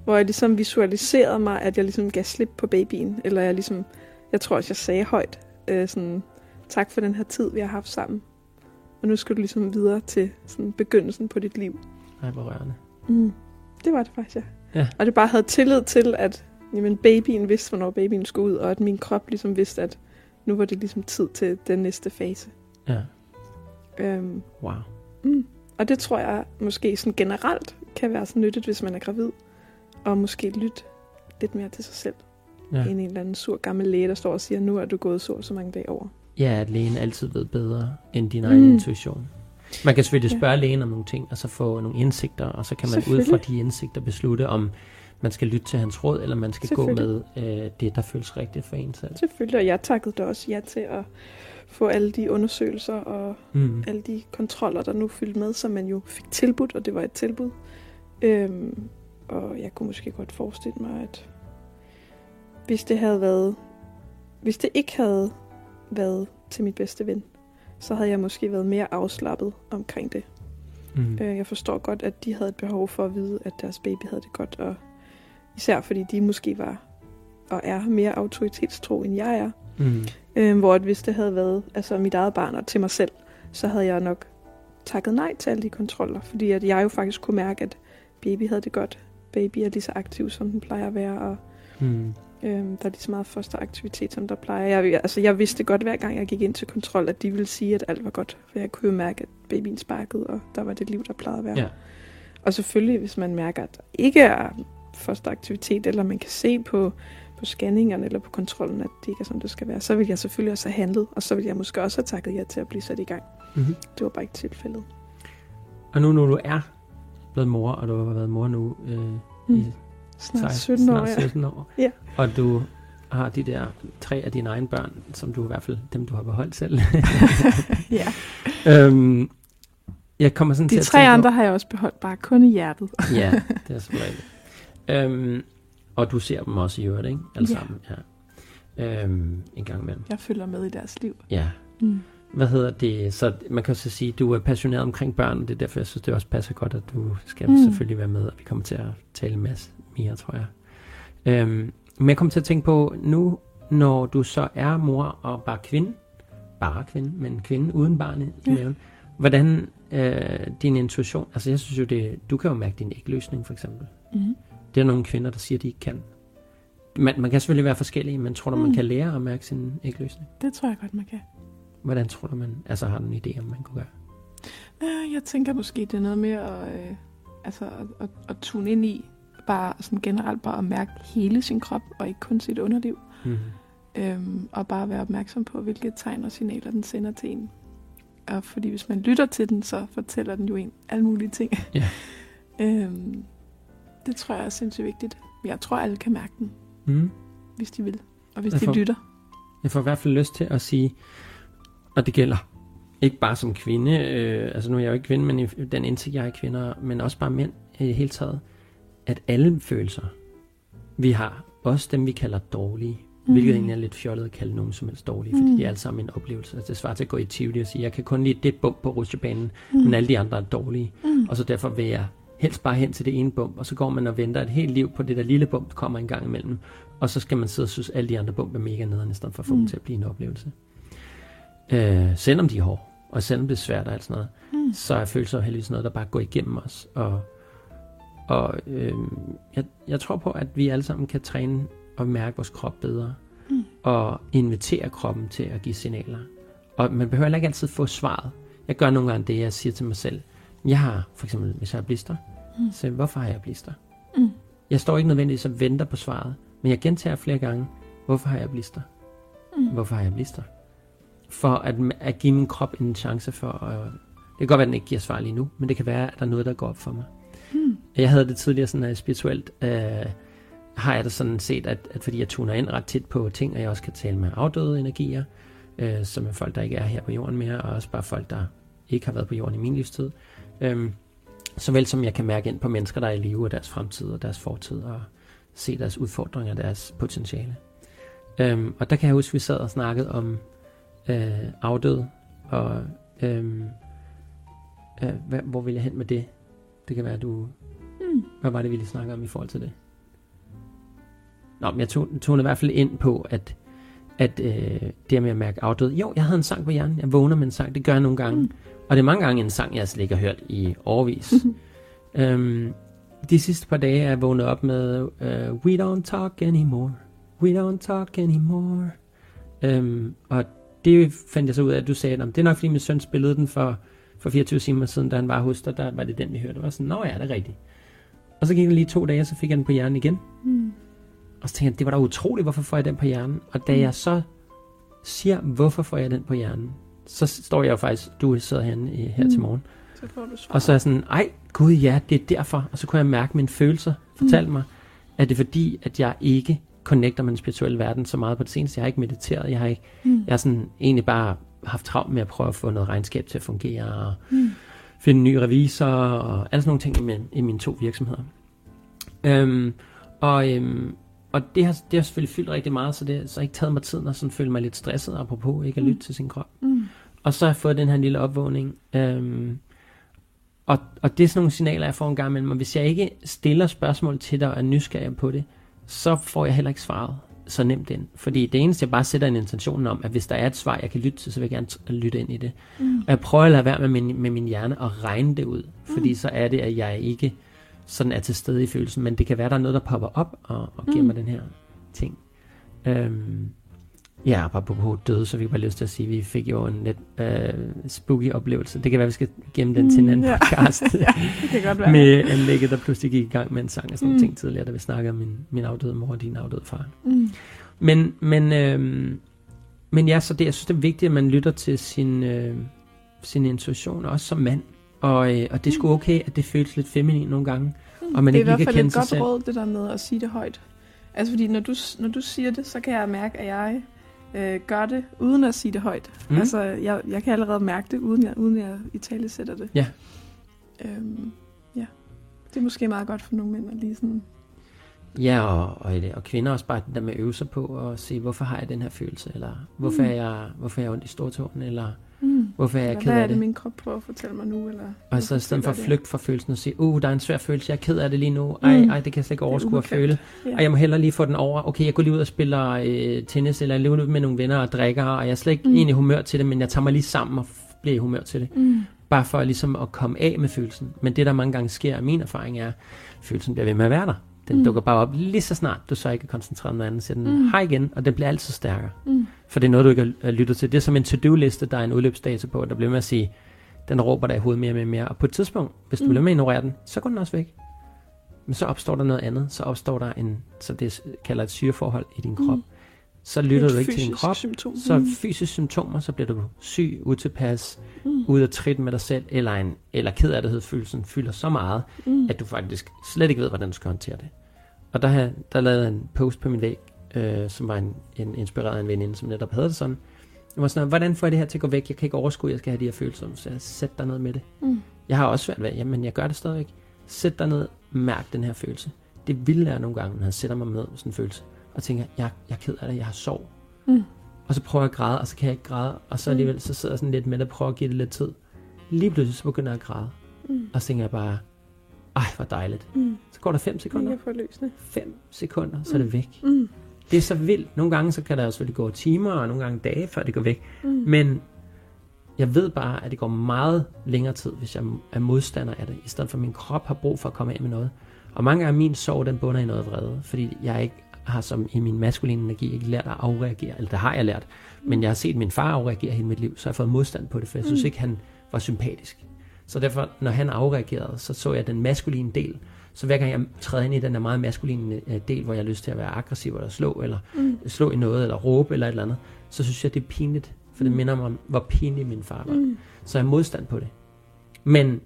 hvor jeg ligesom visualiserede mig, at jeg ligesom gav slip på babyen, eller jeg ligesom, jeg tror også, jeg sagde højt, øh, sådan, tak for den her tid, vi har haft sammen. Og nu skal du ligesom videre til sådan begyndelsen på dit liv.
Ej, hvor rørende.
Mm. Det var det faktisk, ja.
Ja.
Og det bare havde tillid til, at jamen, babyen vidste, hvornår babyen skulle ud, og at min krop ligesom vidste, at nu var det ligesom tid til den næste fase.
Ja.
Øhm,
Wow.
Mm. Og det tror jeg måske sådan generelt kan være så nyttigt, hvis man er gravid. Og måske lytte lidt mere til sig selv.
Ja.
End en eller anden sur gammel læge, der står og siger, nu er du gået så så mange dage over.
Ja, at lægen altid ved bedre end din egen
Mm.
intuition. Man kan selvfølgelig
Ja.
spørge lægen om nogle ting, og så få nogle indsigter, og så kan man ud fra de indsigter beslutte, om man skal lytte til hans råd, eller man skal gå med øh, det, der føles rigtigt for en selv.
Selvfølgelig, og jeg takkede da også ja til at få alle de undersøgelser og
Mm.
alle de kontroller, der nu fyldte med, som man jo fik tilbudt, og det var et tilbud. Øhm, og jeg kunne måske godt forestille mig, at hvis det havde været, hvis det ikke havde været til mit bedste ven, så havde jeg måske været mere afslappet omkring det.
Mm.
Øh, jeg forstår godt, at de havde et behov for at vide, at deres baby havde det godt, og især fordi de måske var og er mere autoritetstro, end jeg er.
Mm.
Øh, hvor at hvis det havde været altså mit eget barn og til mig selv, så havde jeg nok takket nej til alle de kontroller. Fordi at jeg jo faktisk kunne mærke, at baby havde det godt. Baby er lige så aktiv, som den plejer at være, og
Mm.
Øh, der er lige så meget fosteraktivitet, som der plejer. Jeg, altså, jeg vidste godt, hver gang jeg gik ind til kontrol, at de ville sige, at alt var godt. For jeg kunne jo mærke, at babyen sparkede, og der var det liv, der plejede at være.
Ja.
Og selvfølgelig, hvis man mærker, at der ikke er fosteraktivitet, eller man kan se på, på scanningerne eller på kontrollen, at det ikke er, som det skal være, så vil jeg selvfølgelig også have handlet, og så vil jeg måske også have takket jer til at blive sat i gang.
Mm-hmm.
Det var bare ikke tilfældet.
Og nu, når du er blevet mor, og du har været mor nu øh,
Mm.
i
Snart
16,
17 år,
snart
ja.
17 år.
Ja.
Og du har de der tre af dine egne børn, som du i hvert fald, dem du har beholdt selv.
ja.
øhm, jeg kommer sådan til
De
at
tre andre har jeg også beholdt bare kun i hjertet.
Ja, det er selvfølgelig. Øhm, og du ser dem også i øvrigt, ikke? Alle
Ja.
sammen, ja. Øhm, en gang imellem.
Jeg følger med i deres liv.
Ja.
Mm.
Hvad hedder det? Så man kan så sige, at du er passioneret omkring børn, og det er derfor, jeg synes, det også passer godt, at du skal
mm.
selvfølgelig være med, og vi kommer til at tale en masse mere, tror jeg. Øhm, men jeg kommer til at tænke på, nu når du så er mor og bare kvinde, bare kvinde, men kvinde uden barn i
Ja.
maven, hvordan øh, din intuition, altså jeg synes jo, det, du kan jo mærke din ægløsning for eksempel.
Mm.
Det er nogle kvinder, der siger, de ikke kan. Man, man kan selvfølgelig være forskellige, men tror du, man
Mm.
kan lære at mærke sin ægløsning?
Det tror jeg godt, man kan.
Hvordan tror du, man, altså har du en idé, om man kunne gøre?
Øh, Jeg tænker måske, det er noget med at, øh, altså, at, at, at tune ind i, bare sådan generelt bare at mærke hele sin krop, og ikke kun sit underliv.
Mm.
Øhm, og bare være opmærksom på, hvilke tegn og signaler den sender til en. Og fordi hvis man lytter til den, så fortæller den jo en alle mulige ting.
Ja.
øhm, det tror jeg er sindssygt vigtigt. Jeg tror, alle kan mærke den,
Mm.
hvis de vil. Og hvis
Derfor-
de lytter.
Jeg får i hvert fald lyst til at sige, og det gælder ikke bare som kvinde, øh, altså nu er jeg jo ikke kvinde, men den indsigt, jeg har i kvinder, men også bare mænd i det hele taget, at alle følelser, vi har, også dem vi kalder dårlige, mm. hvilket egentlig er lidt fjollet at kalde nogen som helst dårlige, fordi
Mm.
de er alle sammen en oplevelse. Altså, det svarer til at gå i Tivoli og sige, jeg kan kun lide det bump på rutsjebanen,
Mm.
men alle de andre er dårlige.
Mm.
Og så derfor vil jeg helst bare hen til det ene bump, og så går man og venter et helt liv på det der lille bump, der kommer en gang imellem. Og så skal man sidde og synes, at alle de andre bump er mega nederen, i stedet for at få mm. Dem til at blive en oplevelse. Øh, selvom de er hårde, og selvom det er svært og alt sådan noget,
Mm.
så er følelser heldigvis noget, der bare går igennem os. Og, og øh, jeg, jeg tror på, at vi alle sammen kan træne og mærke vores krop bedre,
Mm.
og invitere kroppen til at give signaler. Og man behøver heller ikke altid få svaret. Jeg gør nogle gange det, jeg siger til mig selv. Jeg har, for eksempel, hvis jeg har blister,
Mm.
så hvorfor har jeg blister?
Mm.
Jeg står ikke nødvendigvis og venter på svaret, men jeg gentager flere gange, hvorfor har jeg blister?
Mm.
Hvorfor har jeg blister? For at, at give min krop en chance for at... Det kan godt være, at den ikke giver svar lige nu, men det kan være, at der er noget, der går op for mig. Jeg havde det tidligere sådan, uh, spirituelt uh, har jeg da sådan set, at, at fordi jeg tuner ind ret tit på ting, og jeg også kan tale med afdøde energier, uh, som er folk, der ikke er her på jorden mere, og også bare folk, der ikke har været på jorden i min livstid. um, såvel som jeg kan mærke ind på mennesker, der er i live, og deres fremtid og deres fortid, og se deres udfordringer og deres potentiale. Um, og der kan jeg huske, at vi sad og snakkede om øh, afdøde, og øhm, øh, hvor vil jeg hen med det? Det kan være, at du hvad var det, vi lige snakkede om i forhold til det? Nå, men jeg tog, tog i hvert fald ind på, at, at øh, det med at mærke afdød. Jo, jeg havde en sang på hjernen. Jeg vågner med en sang. Det gør jeg nogle gange. Mm. Og det er mange gange en sang, jeg slet ikke har hørt i årvis. øhm, de sidste par dage er jeg vågnet op med uh, We don't talk anymore. We don't talk anymore. Øhm, og det fandt jeg så ud af, at du sagde, at det er nok fordi min søn spillede den for, for 24 timer siden, da han var hos dig, der var det den, vi hørte. Det var sådan, nå ja, det er rigtigt. Og så gik det lige to dage, og så fik jeg den på hjernen igen.
Mm.
Og så tænkte jeg, det var da utroligt, hvorfor får jeg den på hjernen? Og da
Mm.
jeg så siger, hvorfor får jeg den på hjernen, så står jeg jo faktisk, du sidder herinde i, her mm. til morgen,
Så får du svar.
og så er jeg sådan, ej, gud ja, det er derfor. Og så kunne jeg mærke, mine følelser fortalte
Mm.
mig, at det er fordi, at jeg ikke connecter med den spirituelle verden så meget på det seneste. Jeg har ikke mediteret, jeg har ikke,
Mm.
jeg har sådan egentlig bare haft travlt med at prøve at få noget regnskab til at fungere, og
Mm.
Finde en ny revisor, og alle sådan nogle ting i, min, i mine to virksomheder. Øhm, og, øhm, og det har, det har selvfølgelig fyldt rigtig meget, så det har så ikke taget mig tiden at sådan føle mig lidt stresset, apropos ikke at
Mm.
lytte til sin krop.
Mm.
Og så har jeg fået den her lille opvågning. Øhm, og, og det er sådan nogle signaler, jeg får en gang imellem. Og hvis jeg ikke stiller spørgsmål til dig og er nysgerrig på det, så får jeg heller ikke svaret så nemt ind. Fordi det eneste, jeg bare sætter en intention om, at hvis der er et svar, jeg kan lytte til, så vil jeg gerne t- lytte ind i det.
Mm.
Og jeg prøver at lade være med min, med min hjerne og regne det ud. Fordi
Mm.
så er det, at jeg ikke sådan er til stede i følelsen. Men det kan være, der er noget, der popper op og, og giver
Mm.
mig den her ting. Øhm, ja, bare på døde, så jeg bare lyst til at sige, at vi fik jo en lidt øh, spooky oplevelse. Det kan være, vi skal gemme den til en
Mm,
anden
ja.
podcast.
ja, det kan godt være.
med anlægget, der pludselig gik i gang med en sang og sådan mm.
Mm.
ting tidligere, da vi snakkede om min, min afdøde mor og din afdøde far.
Mm.
Men, men, øhm, men ja, så det, jeg synes, det er vigtigt, at man lytter til sin, øh, sin intuition, også som mand. Og, øh, og det er sgu okay, at det føles lidt feminin nogle gange.
Mm.
Og man
det er i
ikke
hvert
lige kan
fald et godt
selv.
råd, det der med at sige det højt. Altså fordi når du, når du siger det, så kan jeg mærke, at jeg øh, gør det uden at sige det højt.
Mm.
Altså jeg, jeg kan allerede mærke det, uden jeg, uden jeg i tale sætter det.
Ja.
Øhm, ja. Det er måske meget godt for nogle mænd at lige sådan...
Ja, og, og, og kvinder også bare det der med at øve sig på at sige, hvorfor har jeg den her følelse, eller hvorfor,
Mm.
er, jeg, hvorfor er jeg ondt i stortåen, eller
Mm.
hvorfor er jeg
Eller,
ked
hvad er
af
det,
det.
min krop prøver at fortælle mig nu? Eller,
Og så i stedet for at flygte fra følelsen og sige, uh, der er en svær følelse, jeg er ked af det lige nu, ej,
Mm.
ej det kan jeg slet ikke
er
overskue at føle,
det?
og jeg må hellere lige få den over, okay, jeg går lige ud og spiller øh, tennis, eller jeg lever ud med nogle venner og drikker, og jeg er slet ikke
Mm.
egentlig humør til det, men jeg tager mig lige sammen og bliver i humør til det.
Mm.
Bare for ligesom at komme af med følelsen. Men det, der mange gange sker, min erfaring er, at følelsen bliver ved med at være der. Den
Mm.
dukker bare op lige så snart, du så ikke er koncentreret om noget andet. Så den
Mm.
hej igen, og den bliver altid stærkere.
Mm.
For det er noget, du ikke har- har lyttet til. Det er som en to-do-liste, der er en udløbsdato på, der bliver med at sige, den råber dig i hovedet mere og mere og mere. Og på et tidspunkt, hvis du
Mm.
bliver med at ignorere den, så går den også væk. Men så opstår der noget andet. Så opstår der en, så det kalder et syreforhold i din krop.
Mm.
Så lytter du ikke til din krop.
Symptom.
Så
Mm.
fysiske symptomer, så bliver du syg, utilpas,
Mm.
ude af trit med dig selv, eller, en, eller ked af det følelsen fylder så meget,
Mm.
at du faktisk slet ikke ved, hvordan du skal håndtere det. Og der, har- der lavede jeg en post på min væg, øh, som var en, en inspireret af en veninde, som netop havde det sådan. Jeg var sådan, hvordan får jeg det her til at gå væk? Jeg kan ikke overskue, jeg skal have de her følelser. Så jeg sæt dig ned med det.
Mm.
Jeg har også svært ved, jamen jeg gør det stadigvæk. Sæt dig ned, mærk den her følelse. Det vilde er nogle gange, når jeg sætter mig med sådan en følelse, og tænker, jeg, jeg er ked af det, jeg har sorg.
Mm.
Og så prøver jeg at græde, og så kan jeg ikke græde, og så
Mm.
alligevel så sidder jeg sådan lidt med det og prøver at give det lidt tid. Lige pludselig så begynder jeg at græde,
Mm.
og så tænker jeg bare, ej hvor dejligt.
Mm.
Så går der 5 sekunder,
Mega forløsende.
5 sekunder, så er det væk.
Mm.
Det er så vildt. Nogle gange så kan der jo selvfølgelig gå timer, og nogle gange dage, før det går væk.
Mm.
Men jeg ved bare, at det går meget længere tid, hvis jeg er modstander af det, i stedet for at min krop har brug for at komme af med noget. Og mange gange min sorg, den bunder i noget vrede, fordi jeg ikke har som i min maskuline energi ikke lært at afreagere, eller det har jeg lært, men jeg har set min far afreagere hele mit liv, så jeg har fået modstand på det, for jeg synes
Mm.
ikke, han var sympatisk. Så derfor, når han afreagerede, så så jeg den maskuline del. Så hver gang jeg træder ind i den der meget maskuline øh, del, hvor jeg har lyst til at være aggressiv eller slå, eller
Mm.
slå i noget, eller råbe eller et eller andet, så synes jeg, det er pinligt. For det
Mm.
minder mig om, hvor pinlig min far var.
Mm.
Så jeg har modstand på det. Men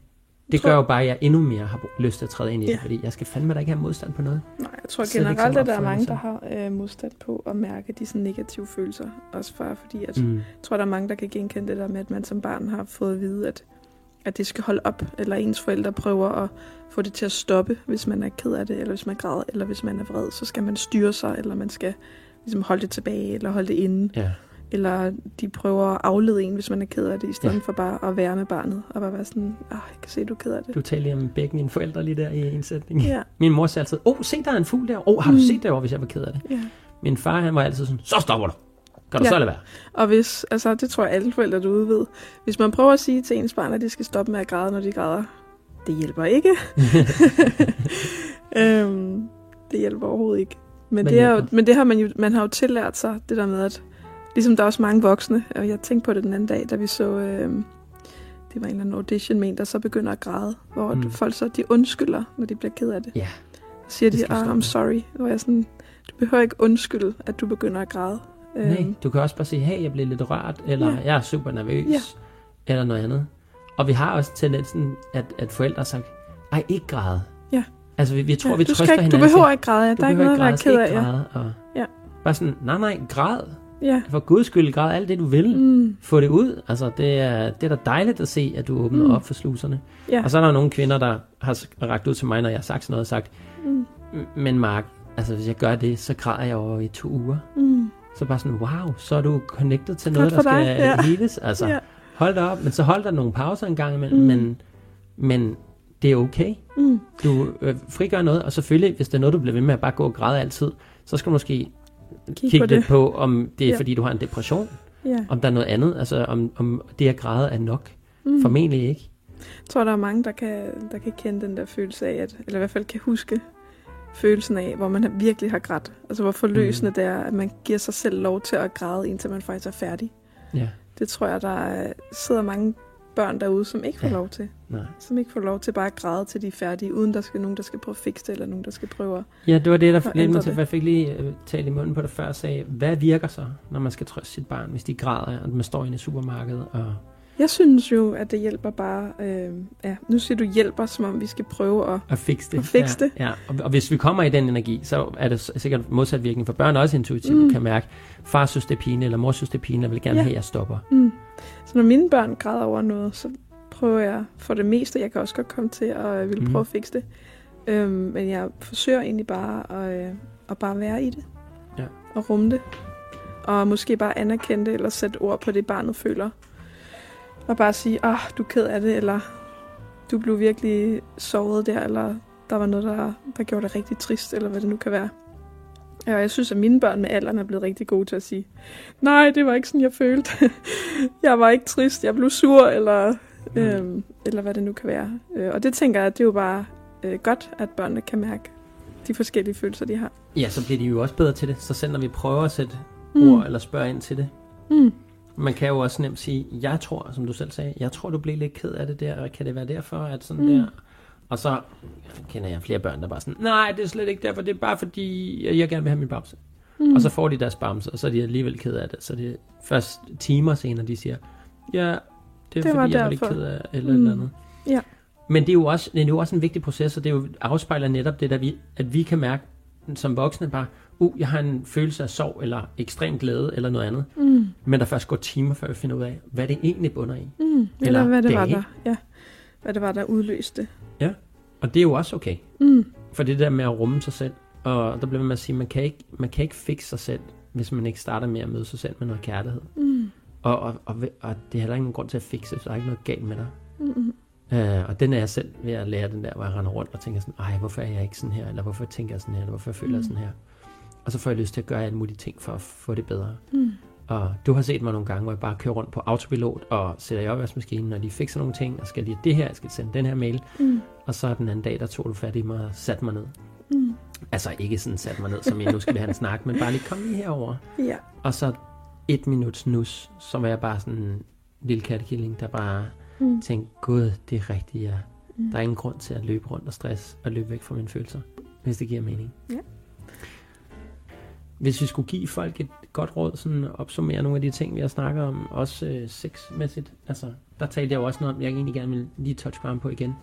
det gør jo bare, at jeg endnu mere har lyst til at træde ind i det,
Ja.
fordi jeg skal fandme da ikke have modstand på noget.
Nej, jeg tror generelt, at der er mange, der har øh, modstand på at mærke de sådan negative følelser. Også for, fordi at,
Mm.
jeg tror, der er mange, der kan genkende det der med, at man som barn har fået at vide, at, at det skal holde op, eller ens forældre prøver at få det til at stoppe, hvis man er ked af det, eller hvis man græder, eller hvis man er vred, så skal man styre sig, eller man skal ligesom holde det tilbage, eller holde det inde,
Ja.
Eller de prøver at aflede en, hvis man er ked af det, i stedet
Ja.
for bare at være med barnet, og bare være sådan, ah, jeg kan se, du er ked af det.
Du talte lige om begge mine forældre lige der i en sætning.
Ja,
Min mor sagde altid, åh, oh, se der er en fugl der. Åh, oh, har du
Mm.
set det over, hvis jeg var ked af det?
ja.
Min far, han var altid sådan, så stopper du. Kan du
Ja.
så lade være?
Og hvis, altså det tror jeg alle forældre derude ved, hvis man prøver at sige til ens barn, at de skal stoppe med at græde, når de græder, det hjælper ikke. øhm, det hjælper overhovedet ikke. Men,
Hvad
det, er jo, men det har man jo, man har jo tillært sig, det der med, at ligesom der er også mange voksne, og jeg tænkte på det den anden dag, da vi så, øhm, det var en eller anden audition med en, der så begynder at græde, hvor
Mm.
folk så, de undskylder, når de bliver ked af det.
Ja.
Så siger
Det
de, ah. I'm sorry. Hvor jeg sådan, du behøver ikke undskylde, at du begynder at græde.
Nej, du kan også bare sige, hey, jeg blev lidt rørt, eller
Øhm. Ja.
jeg er super nervøs,
Ja.
eller noget andet. Og vi har også tendensen, at, at forældre har sagt, ej, ikke græde.
Ja.
Altså, vi, vi tror,
ja,
vi
du,
trøster
ikke, du
hinanden.
behøver ikke græde, ja.
du
der er ikke noget være
græde,
ked af. Ja.
Og
Ja.
Bare sådan, nej, nej, græd.
Ja.
For guds skyld, græd alt det, du vil.
Mm.
Få det ud. Altså, det er, det er da dejligt at se, at du åbner
Mm.
op for sluserne.
Ja.
Og så er der nogle kvinder, der har rakt ud til mig, når jeg har sagt sådan noget, og sagt,
Mm.
"M- men Mark, altså hvis jeg gør det, så græder jeg over i to uger.
Mm.
Så bare sådan, wow, så er du connected til noget, der skal
dig, ja.
heles. Altså,
Ja.
hold da op. Men så hold der nogle pauser en gang imellem,
Mm.
men, men det er okay.
Mm.
Du øh, frigør noget, og selvfølgelig, hvis det er noget, du bliver ved med at bare gå og græde altid, så skal du måske
Kig
kigge
på
lidt
det.
på, om det er
Ja.
fordi, du har en depression,
Ja.
om der er noget andet, altså om, om det at græde er nok.
Mm.
Formentlig ikke.
Jeg tror, der er mange, der kan, der kan kende den der følelse af, at, eller i hvert fald kan huske følelsen af, hvor man virkelig har grædt. Altså hvor forløsende mm. det er, at man giver sig selv lov til at græde, indtil man faktisk er færdig.
Ja,
Det tror jeg, der er, sidder mange børn derude, som ikke får
Ja.
lov til.
nej.
Som ikke får lov til bare at græde til de er færdige, uden der skal nogen, der skal prøve at fikse det, eller nogen, der skal prøve at...
Ja, det var det, der
Og
ledte mig til, for jeg fik lige øh, talt i munden på det før, og sagde, hvad virker så, når man skal trøste sit barn, hvis de græder, og man står inde i supermarkedet, og
Jeg synes jo, at det hjælper bare... Øh, ja, nu siger du hjælper, som om vi skal prøve at...
At fikse det.
At fikse
ja,
det.
Ja, og, og hvis vi kommer i den energi, så er det sikkert modsat virkning for børn også intuitivt,
Mm.
kan mærke, far synes det er pine, eller mor synes det er pine, og vil gerne
ja.
have, at jeg stopper.
Mm. Så når mine børn græder over noget, så prøver jeg for det meste, jeg kan også godt komme til at øh, ville
Mhm.
prøve at fikse det. Øhm, men jeg forsøger egentlig bare at, øh, at bare være i det.
Ja.
Og rumme det. Og måske bare anerkende det, eller sætte ord på det, barnet føler. Og bare sige, ah, du er ked af det, eller du blev virkelig såret der, eller der var noget, der, der gjorde det rigtig trist, eller hvad det nu kan være. Ja, og jeg synes, at mine børn med alderen er blevet rigtig gode til at sige, nej, det var ikke sådan, jeg følte. jeg var ikke trist, jeg blev sur, eller,
Mm.
øhm, eller hvad det nu kan være. Øh, og det tænker jeg, det er jo bare øh, godt, at børnene kan mærke de forskellige følelser, de har.
Ja, så bliver de jo også bedre til det. Så selv når vi prøver at sætte mm. ord eller spørge ind til det.
Mm.
Man kan jo også nemt sige, jeg tror, som du selv sagde, jeg tror, du blev lidt ked af det der, og kan det være derfor, at sådan
mm.
der... Og så kender jeg flere børn, der bare sådan, nej, det er slet ikke derfor, det er bare fordi, jeg gerne vil have min bamse.
Mm.
Mm. Og så får de deres bamse, og så er de alligevel ked af det. Så det er først timer senere, de siger, ja, det er
Det var
fordi, jeg var lidt
derfor."
ked af, eller
Mm.
mm. andet.
Ja.
Men det er, jo også, det er jo også en vigtig proces, og det er jo afspejler netop det, der vi, at vi kan mærke som voksne bare, uh, jeg har en følelse af sorg, eller ekstrem glæde, eller noget andet.
Mm.
Men der først går timer, før vi finder ud af, hvad det egentlig bunder i.
Mm. Eller,
Eller
hvad det var
dage.
der, ja. Hvad det var, der udløste.
Og det er jo også okay.
Mm.
For det der med at rumme sig selv, og der bliver man med at sige, man kan ikke, man kan ikke fikse sig selv, hvis man ikke starter med at møde sig selv med noget kærlighed.
Mm.
Og, og, og, og det er heller ikke nogen grund til at fikse, så der er ikke noget galt med dig.
Mm.
Uh, og den er jeg selv ved at lære den der, hvor jeg render rundt og tænker sådan, ej, hvorfor er jeg ikke sådan her, eller hvorfor tænker jeg sådan her, eller hvorfor føler jeg
Mm.
sådan her. Og så får jeg lyst til at gøre alle mulige ting for at få det bedre.
Mm.
Og du har set mig nogle gange, hvor jeg bare kører rundt på autopilot og sætter i opvaskemaskinen, og de fikser nogle ting, og skal lige det her, jeg skal sende den her mail.
Mm.
Og så den anden dag, der tog du fat i mig og satte mig ned.
Mm.
Altså ikke sådan satte mig ned, som jeg nu skal vi have en snak, men bare lige kom lige herover.
Ja.
Og så et minuts nus, så var jeg bare sådan en lille kattekilling, der bare
Mm.
tænkte, gud, det er rigtigt, ja.
Mm.
Der er ingen grund til at løbe rundt og stress og løbe væk fra mine følelser, hvis det giver mening.
Ja.
Hvis vi skulle give folk et godt råd, sådan at opsummere nogle af de ting, vi har snakket om, også øh, sexmæssigt, altså, der talte jeg jo også noget om, jeg egentlig gerne vil lige touch på igen.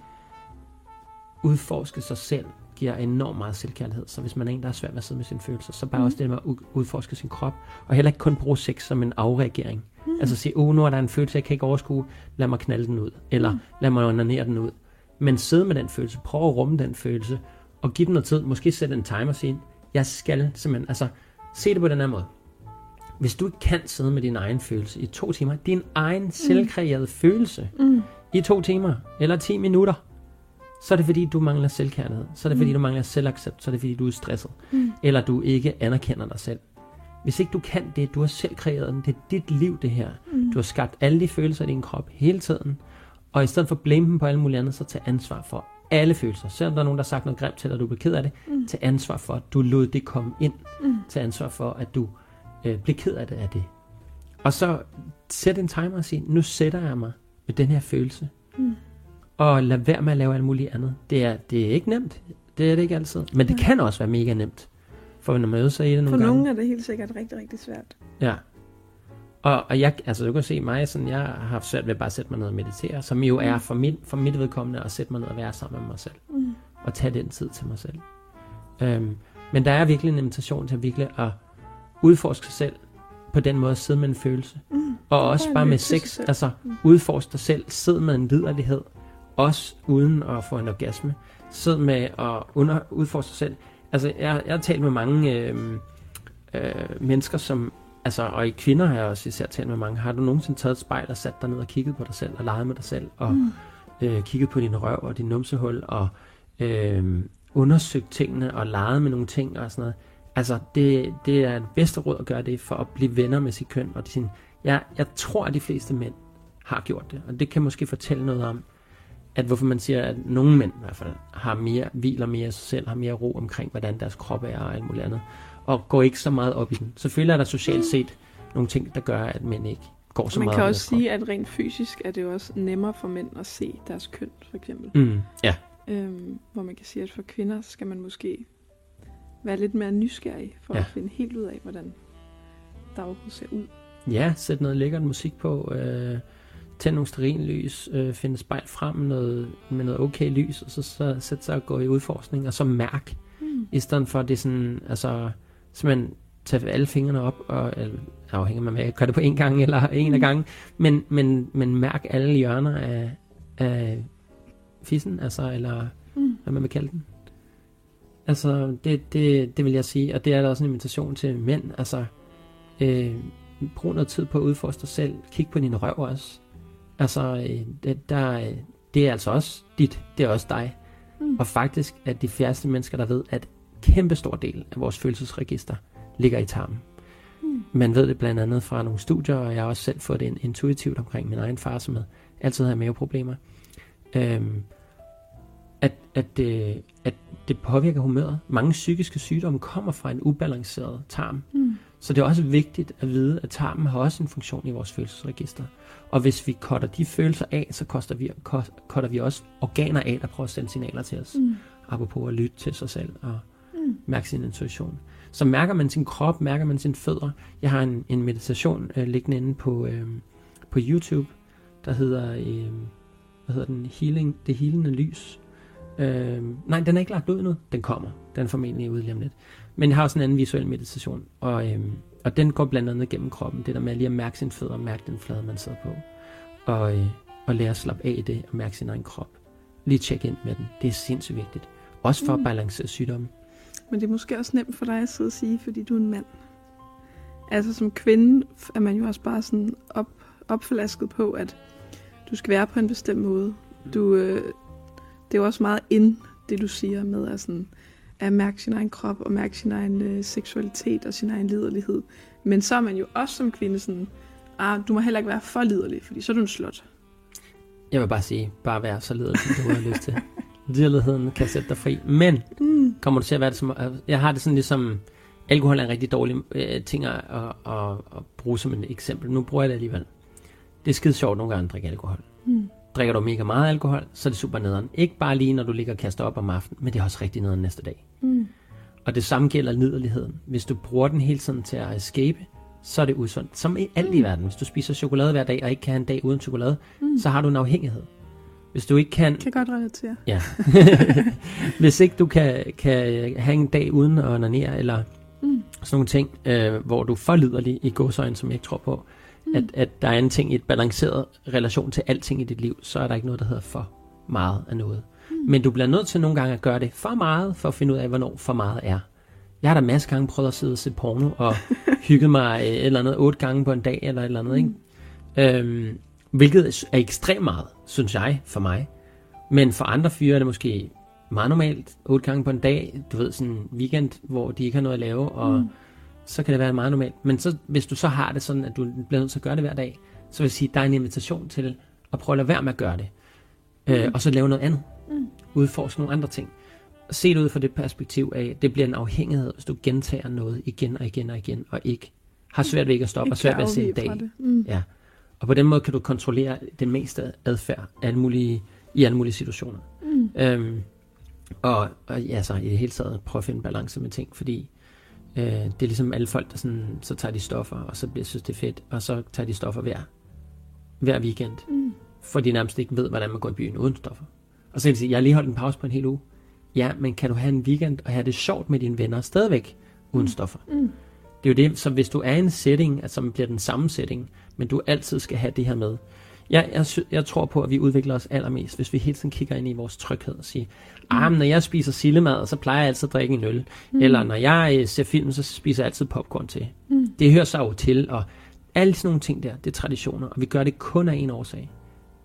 Udforske sig selv giver enormt meget selvkærlighed, så hvis man er en, der er svært ved at sidde med sine følelser, så bare mm. også det med at ud- udforske sin krop, og heller ikke kun bruge sex som en afreagering.
Mm.
Altså sige, oh, nu er der en følelse, jeg kan ikke overskue, lad mig knalde den ud, eller
Mm.
lad mig onanere den ud. Men sidde med den følelse, prøv at rumme den følelse, og give den noget tid, måske sætte en timer og sige, jeg skal simpelthen, altså se det på den her måde. Hvis du ikke kan sidde med din egen følelse i to timer, din egen selvkreerede følelse
Mm.
i to timer eller 10 minutter, så er det fordi, du mangler selvkærlighed. Så er det fordi,
Mm.
du mangler selvaccept. Så er det fordi, du er stresset.
Mm.
Eller du ikke anerkender dig selv. Hvis ikke du kan det, du har selv kreeret den, det er dit liv det her.
Mm.
Du har skabt alle de følelser i din krop hele tiden. Og i stedet for at blame dem på alle mulige andre, så tag ansvar for alle følelser. Selvom der er nogen, der har sagt noget grimt til dig, og du bliver ked af det,
Mm.
tag ansvar for, at du lod det komme ind.
Mm.
Tag ansvar for, at du øh, bliver ked af det af det. Og så sæt en timer og sig, nu sætter jeg mig med den her følelse.
Mm.
Og lad være med at lave alt muligt andet. Det er, det er ikke nemt. Det er det ikke altid. Men det kan også være mega nemt. For når man øver sig i det
For
nogle gange.
nogen er det helt sikkert rigtig, rigtig svært.
Ja. Og, og jeg, altså du kan se mig, sådan, jeg har haft svært ved bare at sætte mig ned og meditere, som jo er for mit, for mit vedkommende at sætte mig ned og være sammen med mig selv.
Mm.
Og tage den tid til mig selv. Øhm, men der er virkelig en invitation til virkelig at udforske sig selv på den måde at sidde med en følelse.
Mm.
Og også bare med sex, altså
Mm.
udforske dig selv, sid med en liderlighed, også uden at få en orgasme. Sid med at under, udforske sig selv. Altså, jeg, jeg har talt med mange øh, øh, mennesker, som, altså, og i kvinder har jeg også især talt med mange, har du nogensinde taget et spejl og sat dig ned og kigget på dig selv, og leget med dig selv, og
Mm.
øh, kigget på din røv og din numsehul, og øh, undersøgt tingene, og leget med nogle ting og sådan noget. Altså, det, det er det bedste råd at gøre det, for at blive venner med sit køn. Og sin, jeg, jeg tror, at de fleste mænd har gjort det. Og det kan måske fortælle noget om, at hvorfor man siger, at nogle mænd i hvert fald har mere, hviler mere sig selv, har mere ro omkring, hvordan deres krop er og alt muligt andet. Og går ikke så meget op i den. Selvfølgelig er der socialt set nogle ting, der gør, at mænd ikke går så
Man
meget
kan
op i
også sige, at rent fysisk er det også nemmere for mænd at se deres køn, for eksempel.
krop. Mm, ja.
Øhm, hvor man kan sige, at for kvinder skal man måske være lidt mere nysgerrig for
Ja.
at finde helt ud af, hvordan der overhovedet ser ud.
Ja, sæt noget lækkert musik på. Øh, tænd nogle stearinlys, øh, finde et spejl frem med noget, med noget okay lys, og så, så sætte sig og gå i udforskning, og så mærk,
Mm.
i stedet for at det er sådan, altså, simpelthen tage alle fingrene op, og eller, afhænger man at gøre det på en gang, eller en af
Mm.
gangen, men, men, men mærk alle hjørner af, af fissen, altså, eller
Mm.
hvad man vil kalde den. Altså, det, det, det vil jeg sige, og det er da også en invitation til mænd, altså, øh, brug noget tid på at udforske dig selv, kig på din røv også. Altså, øh, det, der, øh, det er altså også dit, det er også dig.
Mm.
Og faktisk er de færreste mennesker, der ved, at kæmpe stor del af vores følelsesregister ligger i tarmen.
Mm.
Man ved det blandt andet fra nogle studier, og jeg har også selv fået det in- intuitivt omkring min egen far, som havde- altid havde maveproblemer. Øhm, at, at, øh, at det påvirker humøret. Mange psykiske sygdomme kommer fra en ubalanceret tarm.
Mm.
Så det er også vigtigt at vide, at tarmen har også en funktion i vores følelsesregister. Og hvis vi cutter de følelser af, så koster vi, ko- cutter vi også organer af, der prøver at sende signaler til os.
Mm.
Apropos at lytte til sig selv og
Mm.
mærke sin intuition. Så mærker man sin krop, mærker man sine fødder. Jeg har en, en meditation øh, liggende inde på, øh, på YouTube, der hedder, øh, hvad hedder den, Healing, Det Healende Lys. Øh, nej, den er ikke lagt ud nu. Den kommer. Den er formentlig ude lige om lidt. Men jeg har også en anden visuel meditation, og, øh, og den går blandt andet gennem kroppen. Det der med lige at mærke sine fødder, mærke den flade, man sidder på. Og, øh, og lære at slappe af i det, og mærke sin egen krop. Lige tjekke ind med den. Det er sindssygt vigtigt. Også for. Mm. at balancere sygdomme.
Men det er måske også nemt for dig at sidde og sige, fordi du er en mand. Altså som kvinde er man jo også bare sådan op, opflasket på, at du skal være på en bestemt måde. Du, øh, det er jo også meget ind, det du siger med at, sådan, at mærke sin egen krop og mærke sin egen øh, seksualitet og sin egen liderlighed. Men så er man jo også som kvinde sådan, ah, du må heller ikke være for liderlig, fordi så er du en slot.
Jeg vil bare sige, bare vær så leder, som du har lyst til. Liderligheden kan sætte dig fri. Men
Mm.
kommer du til at være det som... Jeg har det sådan ligesom... Alkohol er en rigtig dårlig øh, ting at, at, at, at bruge som et eksempel. Nu bruger jeg det alligevel. Det er skide sjovt nogle gange at drikke alkohol.
Mm.
Drikker du mega meget alkohol, så er det super nederen. Ikke bare lige, når du ligger og kaster op om aftenen, men det er også rigtig nederen næste dag.
Mm.
Og det samme gælder liderligheden. Hvis du bruger den hele tiden til at escape, så er det usundt. Som i alt i verden. Hvis du spiser chokolade hver dag, og ikke kan have en dag uden chokolade,
Mm.
så har du en afhængighed. Hvis du ikke kan...
Kan godt relatere.
Ja. Hvis ikke du kan, kan have en dag uden at onanere, eller
Mm.
sådan nogle ting, øh, hvor du er for liderlig i godsøjne, som jeg ikke tror på,
Mm.
at, at der er en ting i et balanceret relation til alting i dit liv, så er der ikke noget, der hedder for meget af noget.
Mm.
Men du bliver nødt til nogle gange at gøre det for meget, for at finde ud af, hvornår for meget er. Jeg har da masser gange prøvet at sidde og se porno, og hygget mig øh, et eller andet otte gange på en dag, eller et eller andet, ikke? Øhm, hvilket er ekstremt meget, synes jeg, for mig. Men for andre fyre er det måske meget normalt, otte gange på en dag, du ved, sådan en weekend, hvor de ikke har noget at lave, og
Mm.
Så kan det være meget normalt. Men så, hvis du så har det sådan, at du bliver nødt til at gøre det hver dag, så vil jeg sige, at der er en invitation til at prøve at lade være med at gøre det. Øh,
Mm.
og så lave noget andet.
Mm.
Udforske nogle andre ting. Se det ud fra det perspektiv af, at det bliver en afhængighed, hvis du gentager noget igen og igen og igen, og ikke har svært ved ikke at stoppe, og svært ved at se en dag.
Mm.
Ja. Og på den måde kan du kontrollere det meste adfærd alle mulige, i alle mulige situationer.
Mm.
Øhm, og, og ja, så i det hele taget prøve at finde balance med ting, fordi øh, det er ligesom alle folk, der sådan, så tager de stoffer, og så bliver synes det er fedt, og så tager de stoffer hver, hver weekend,
Mm.
for de nærmest ikke ved, hvordan man går i byen uden stoffer. Og så kan de sige, jeg har lige holdt en pause på en hel uge. Ja, men kan du have en weekend og have det sjovt med dine venner stadigvæk uden
Mm.
stoffer?
Mm.
Det er jo det, så hvis du er i en setting, altså som bliver den samme setting, men du altid skal have det her med. Jeg, jeg, jeg tror på, at vi udvikler os allermest, hvis vi hele tiden kigger ind i vores tryghed og siger, ah, når jeg spiser sillemad, så plejer jeg altid at drikke en øl. Mm. Eller når jeg øh, ser film, så spiser jeg altid popcorn til.
Mm.
Det hører sig jo til, og alle sådan nogle ting der, det er traditioner, og vi gør det kun af en årsag.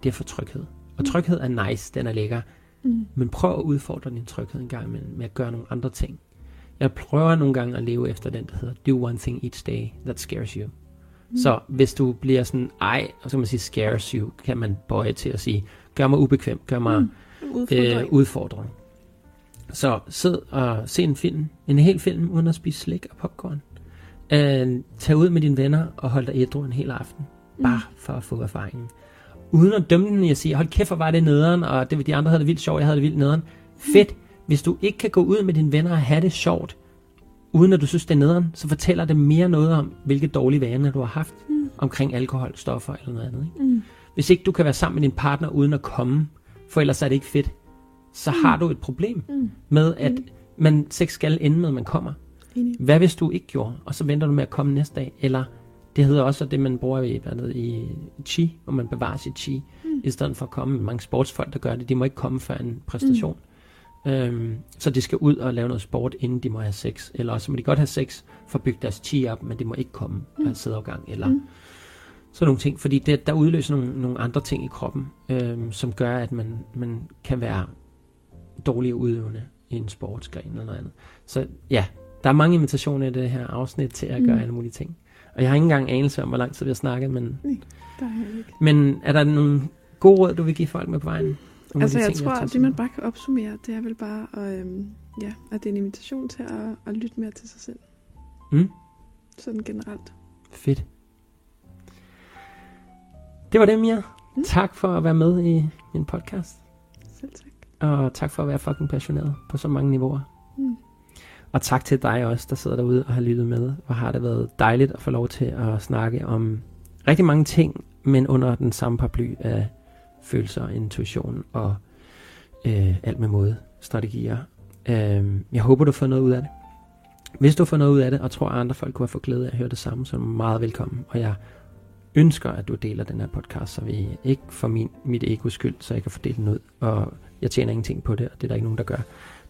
Det er for tryghed. Og
Mm.
tryghed er nice, den er lækker.
Mm.
Men prøv at udfordre din tryghed en gang imellem med at gøre nogle andre ting. Jeg prøver nogle gange at leve efter den, der hedder Do one thing each day that scares you. Mm. Så hvis du bliver sådan, ej, og så kan man sige scares you, kan man bøje til at sige, gør mig ubekvem, gør mig
Mm. Udfordring.
øh. Så sid og se en film, en hel film, uden at spise slik og popcorn. Øh, tag ud med dine venner og hold dig ædru en hel aften.
Mm.
Bare for at få erfaringen. Uden at dømme den, jeg siger, hold kæft, hvor var det nederen, og det, de andre havde det vildt sjovt, jeg havde det vildt nederen. Fedt. Hvis du ikke kan gå ud med dine venner og have det sjovt, uden at du synes, det er nederen, så fortæller det mere noget om, hvilke dårlige vaner du har haft
Mm.
omkring alkohol, stoffer eller noget andet. Ikke?
Mm.
Hvis ikke du kan være sammen med din partner uden at komme, for ellers er det ikke fedt, så mm. har du et problem
Mm.
med, at
Mm.
man sex skal ende med, at man kommer.
Enig.
Hvad hvis du ikke gjorde, og så venter du med at komme næste dag? Eller det hedder også det, man bruger i, hvad hedder, i chi, hvor man bevarer sit chi,
Mm.
i stedet for at komme. Mange sportsfolk, der gør det, de må ikke komme før en præstation. Mm. Øhm, så de skal ud og lave noget sport, inden de må have sex. Eller også må de godt have sex for at bygge deres chi op, men de må ikke komme mm. Af sædafgang. Eller
Mm.
sådan nogle ting. Fordi det, der udløser nogle, nogle andre ting i kroppen, øhm, som gør, at man, man kan være dårlig udøvende i en sportsgren eller noget andet. Så ja, der er mange invitationer i det her afsnit til at
Mm.
gøre alle mulige ting. Og jeg har ikke engang anelse om, hvor lang tid vi har snakket, men,
Der er ikke.
men er der nogle gode råd, du vil give folk med på vejen?
Altså jeg
ting,
tror, at det man bare kan opsummere, det er vel bare, at, øhm, ja, at det er en invitation til at, at lytte mere til sig selv.
Mm?
Sådan generelt.
Fedt. Det var det, Mia.
Mm.
Tak for at være med i min podcast.
Selv tak.
Og tak for at være fucking passioneret på så mange niveauer.
Mm.
Og tak til dig også, der sidder derude og har lyttet med. Hvor har det været dejligt at få lov til at snakke om rigtig mange ting, men under den samme paraply af følelser, intuition og øh, alt med måde, strategier. Øh, jeg håber, du får noget ud af det. Hvis du får noget ud af det, og tror, at andre folk kunne have fået glæde af at høre det samme, så er du meget velkommen. Og jeg ønsker, at du deler den her podcast, så vi ikke for min, mit ego skyld, så jeg kan fordele den ud. Og jeg tjener ingenting på det, og det er der ikke nogen, der gør.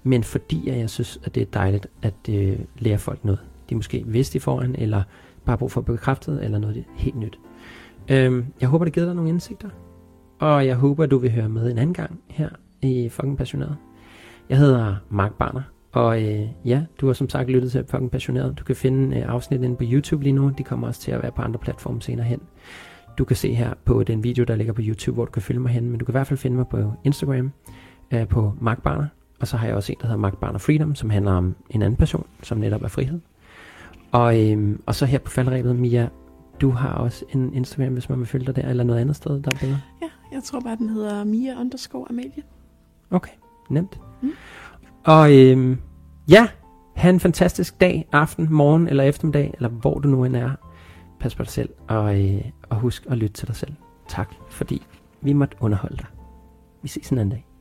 Men fordi at jeg synes, at det er dejligt at øh, lære folk noget. De måske vidste i foran, eller bare brug for at bekræftet, eller noget helt nyt. Øhm, jeg håber, det giver dig nogle indsigter. Og jeg håber, du vil høre med en anden gang her i Fucking Passioneret. Jeg hedder Mark Barner, og øh, ja, du har som sagt lyttet til Fucking Passioneret. Du kan finde øh, afsnit inde på YouTube lige nu. De kommer også til at være på andre platforme senere hen. Du kan se her på den video, der ligger på YouTube, hvor du kan følge mig hen. Men du kan i hvert fald finde mig på Instagram øh, på Mark Barner. Og så har jeg også en, der hedder Mark Barner Freedom, som handler om en anden person, som netop er frihed. Og, øh, og så her på faldrebet, Mia, du har også en Instagram, hvis man vil følge dig der, eller noget andet sted, der er bedre.
Ja, jeg tror bare, den hedder Mia underscore Amalie.
Okay, nemt.
Mm.
Og øhm, ja, have en fantastisk dag, aften, morgen eller eftermiddag, eller hvor du nu end er. Pas på dig selv, og, øh, og husk at lytte til dig selv. Tak, fordi vi måtte underholde dig. Vi ses en anden dag.